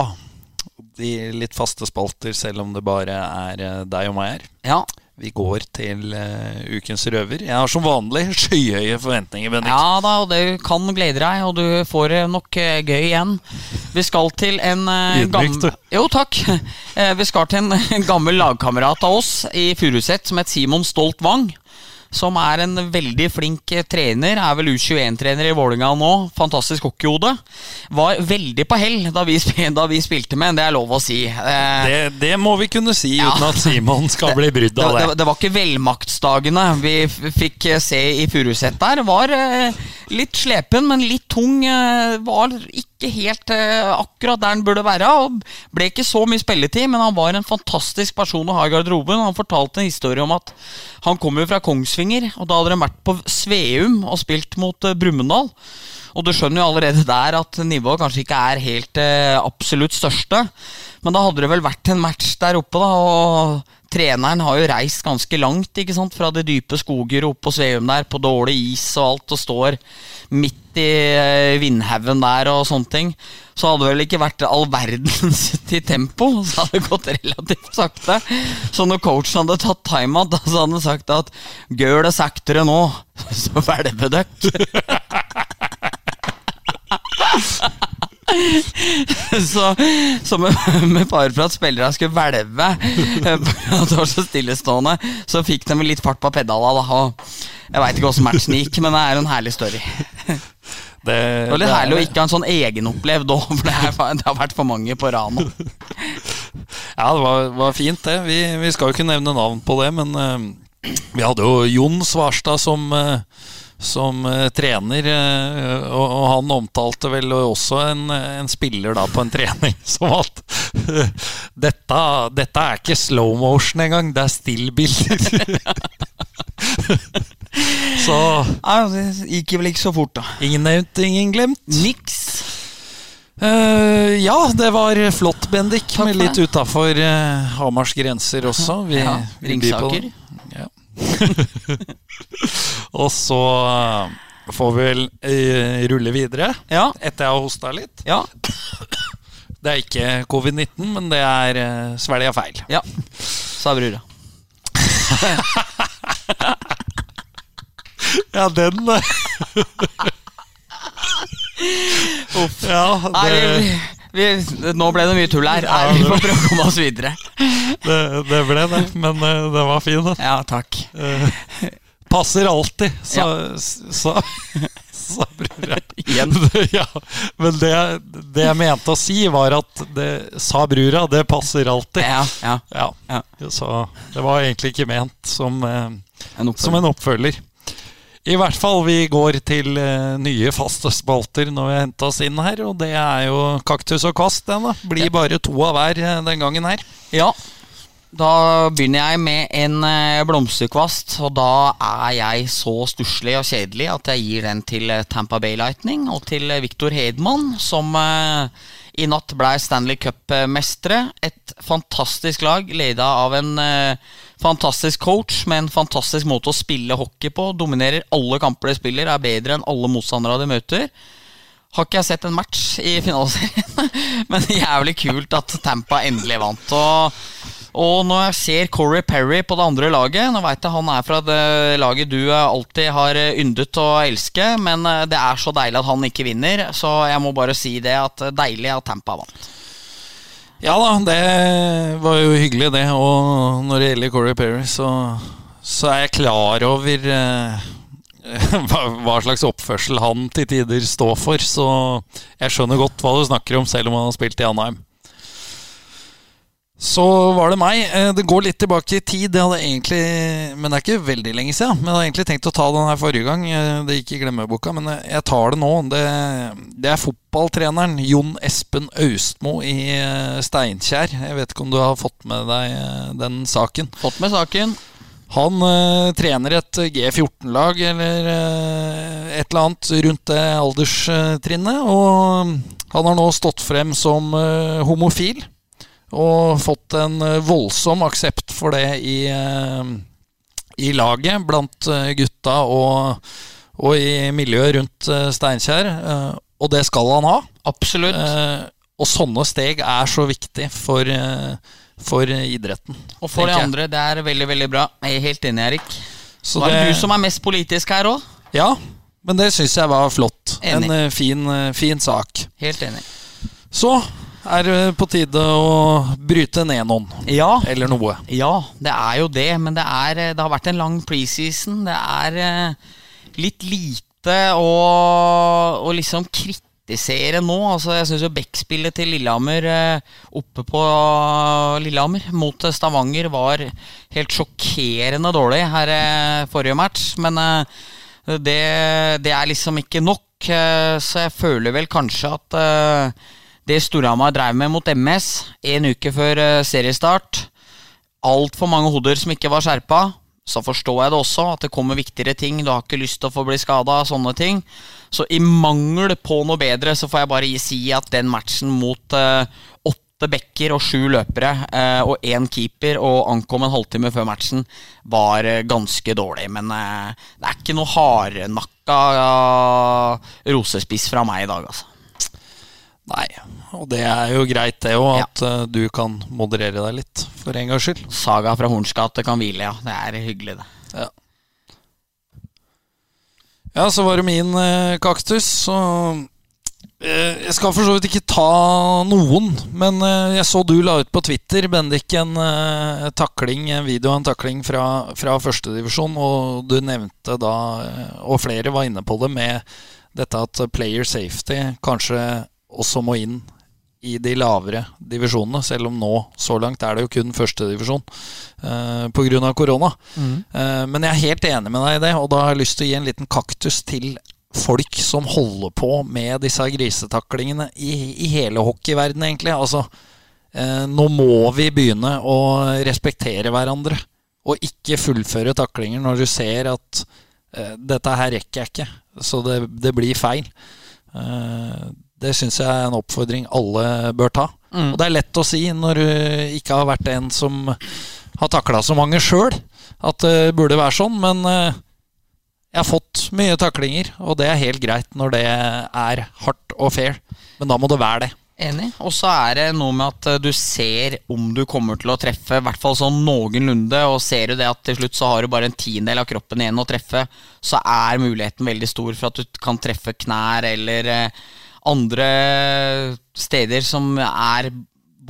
de litt faste spalter, selv om det bare er eh, deg og meg her. Ja, Vi går til uh, ukens røver. Jeg har som vanlig skyhøye forventninger, Bendik. ja da, og det kan glede deg, og du får det nok uh, gøy igjen. Vi skal til en uh, gammel. Jo, takk. Eh, Vi skal til en gammel lagkamerat av oss i Furuset som het Simon Stolt Wang. Som er en veldig flink trener. Er vel U21-trener i Vålinga nå. Fantastisk hockeyhode. Var veldig på hell da vi, da vi spilte med, det er lov å si. Eh, Det, det må vi kunne si Ja. uten at Simon skal bli brydd det, av det, det. det var ikke velmaktsdagene vi fikk se i Furuset der. Var eh, litt slepen, men litt tung. eh, var ikke helt eh, akkurat der han burde være. Og ble ikke så mye spilletid, men han var en fantastisk person å ha i garderoben. Han fortalte en historie om at han kommer jo fra Kongsvinger, og da hadde de vært på Sveum og spilt mot eh, Brumunddal. Og du skjønner jo allerede der at nivået kanskje ikke er helt eh, absolutt største. Men da hadde det vel vært en match der oppe, da. Og treneren har jo reist ganske langt ikke sant? fra de dype skoger opp på Sveum der, på dårlig is og alt, og står midt i eh, vindhaugen der og sånne ting. Så hadde det vel ikke vært all verdens til tempo, så hadde det gått relativt sakte. Så når coachen hadde tatt timeout, så hadde han sagt at 'gjør det saktere nå', så hvelver dere. så, så med, med fare for at spillerne skulle hvelve eh, at det var så stillestående, så fikk de litt fart på pedala. Da, jeg veit ikke åssen matchen gikk, men det er en herlig story. Det, Det var litt herlig å ikke ha en sånn egenopplevd òg, for det, er, det har vært for mange på rad nå. Ja, det var, var fint, det. Vi, vi skal jo ikke nevne navn på det, men uh, vi hadde jo Jon Svarstad som, eh, som eh, trener, eh, og, og han omtalte vel også en, en spiller da på en trening som at dette, dette er ikke slow motion engang, det er stillbilder. Så Ja, det gikk vel ikke så fort, da. ingen nevnt, ingen glemt. Niks. Uh, ja, det var flott, Bendik. Takk med litt utafor uh, Hamars grenser også. Vi, Ja, Ringsaker. Det. Og så eh, får vi vel eh, rulle videre, Ja. etter jeg har hosta litt. Ja. Det er ikke covid-19, men det er uh, svelga feil. ja. Sa brura. Ja, den Uff. Ja, Nei, vi, nå ble det mye tull her. Nei, vi får prøve å komme oss videre. det, det ble det. Men det den var fin, den. Ja, takk. Eh, passer alltid, sa, sa, sa. Igjen. ja, men det, det jeg mente å si, var at det sa brura, det passer alltid. Ja, ja. Ja. Ja. Så det var egentlig ikke ment som, eh, En som en oppfølger. I hvert fall, vi går til eh, nye faste spalter når vi har henta oss inn her, og det er jo kaktus og kvast, den da. Blir bare to av hver eh, den gangen her. Ja. Da begynner jeg med en eh, blomsterkvast, og da er jeg så stusslig og kjedelig at jeg gir den til Tampa Bay Lightning og til Viktor Hedman, som i natt ble Stanley Cup-mestere. Et fantastisk lag, leda av en fantastisk coach med en fantastisk måte å spille hockey på. Dominerer alle kamper de spiller, er bedre enn alle motstandere de møter. Har ikke jeg sett en match i finaleserien, men jævlig kult at Tampa endelig vant. Og, og når jeg ser Corey Perry på det andre laget Nå veit jeg han er fra det laget du alltid har yndet å elske, men eh, det er så deilig at han ikke vinner, så jeg må bare si det at deilig at Tampa vant. Ja da, det var jo hyggelig, det. Og når det gjelder Corey Perry, så, så er jeg klar over eh, hva, hva slags oppførsel han til tider står for. Så jeg skjønner godt hva du snakker om, selv om han har spilt i Anheim. Så var det meg. Eh, Det går litt tilbake i tid. Det hadde egentlig, men det er ikke veldig lenge siden. Men jeg hadde egentlig tenkt å ta den her forrige gang. Eh, Det gikk i glemmeboka, men jeg- jeg tar det nå. Det, det er fotballtreneren Jon Espen Austmo i eh, Steinkjer. Jeg vet ikke om du har fått med deg eh, den saken? Fått med saken. Han eh, trener et G14-lag eller eh, et eller annet rundt det alderstrinnet. Og han har nå stått frem som eh, homofil. Og fått en eh, voldsom aksept for det i, eh, i laget blant eh, gutta og, og i miljøet rundt Steinkjer. Og det skal han ha. Absolutt. Og sånne steg er så viktig for, for idretten. Og for de andre, det er veldig, veldig bra. Jeg er helt enig, Erik. Så er det det- du som er mest politisk her òg. Ja, men det syns jeg var flott. Enig. En fin, fin sak. Helt enig. Så er det på tide å bryte ned noen. Ja. Eller noe. Ja, det er jo det, men det, er, eh, det har vært en lang preseason. Det er eh, litt lite å, å liksom kritisere nå. Altså, jeg syns jo backspillet til Lillehammer eh, oppe på Lillehammer mot Stavanger var helt sjokkerende dårlig her forrige match. Men det, det er liksom ikke nok, så jeg føler vel kanskje at det Storhamar drev med mot MS en uke før eh, seriestart Altfor mange hoder som ikke var skjerpa. så forstår jeg det også, at det kommer viktigere ting. Du har ikke lyst til å få bli skada, sånne ting. Så i mangel på noe bedre, så får jeg bare si at den matchen mot eh, åtte backer og sju løpere eh, og én keeper og ankom en halvtime før matchen, var eh, ganske dårlig. Men det er ikke noe hardnakka uh, rosespiss fra meg i dag, altså. Nei, og det er jo greit det òg, at ja. du kan moderere deg litt, for en gangs skyld. Saga fra Horns gate kan hvile, ja. Det er hyggelig, det. Ja, så var det min eh, kaktus. Så eh, Jeg skal for så vidt ikke ta noen, men eh, jeg så du la ut på Twitter, Bendik, en eh, takling, en video av en takling fra, fra førstedivisjon, og du nevnte da, eh, og flere var inne på det, med dette at player safety kanskje også må inn i de lavere divisjonene, selv om nå, så langt, er det jo kun førstedivisjon eh, pga. korona. Eh, men jeg er helt enig med deg i det, og da har jeg lyst til å gi en liten kaktus til folk som holder på med disse grisetaklingene i, i hele hockeyverdenen, egentlig. Altså, eh, nå må vi begynne å respektere hverandre, og ikke fullføre taklinger når du ser at eh, dette her rekker jeg ikke, så det, det blir feil. Eh, det syns jeg er en oppfordring alle bør ta. Mm. Og det er lett å si når du ikke har vært en som har takla så mange sjøl, at det burde være sånn, men eh, jeg har fått mye taklinger, og det er helt greit når det er hardt og fair. Men da må det være det. Enig. Og så er det noe med at eh, du ser om du kommer til å treffe, i hvert fall sånn noenlunde, og ser du det at til slutt så har du bare en tiendedel av kroppen igjen å treffe, så er muligheten veldig stor for at du kan treffe knær eller eh, andre steder som er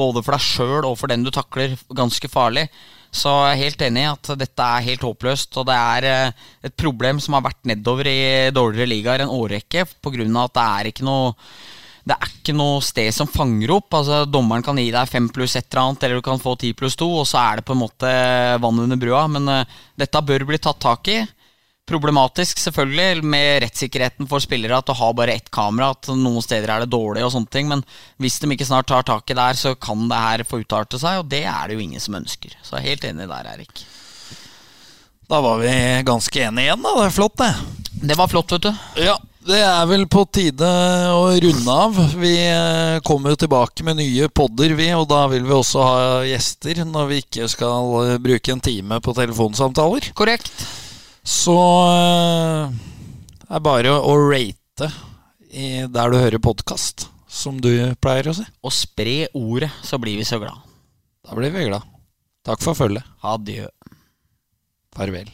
både for deg sjøl og for den du takler, ganske farlig. Så jeg er helt enig i at dette er helt håpløst, og det er eh, et problem som har vært nedover i dårligere ligaer en årrekke, pga. at det er ikke noe det er ikke noe sted som fanger opp. Altså Dommeren kan gi deg fem pluss et eller annet, eller du kan få ti pluss to, og så er det på en måte vann under brua. Men uh, dette bør bli tatt tak i. Problematisk selvfølgelig med rettssikkerheten for spillere at du har bare ett kamera, at noen steder er det dårlig og sånne ting. Men hvis de ikke snart tar tak i det her, så kan det her få utarte seg, og det er det jo ingen som ønsker. Så jeg er helt enig der, Erik. Da var vi ganske enige igjen, da. Det er flott, det. Det var flott, vet du. Ja, det er vel på tide å runde av. Vi eh, kommer jo tilbake med nye podder, vi, og da vil vi også ha gjester når vi ikke skal eh, bruke en time på telefonsamtaler. Korrekt. Så eh, det er bare å rate i der du hører podkast, som du pleier å si. Og spre ordet, så blir vi så glad. Da blir vi glad. Takk for følget. Adjø. Farvel.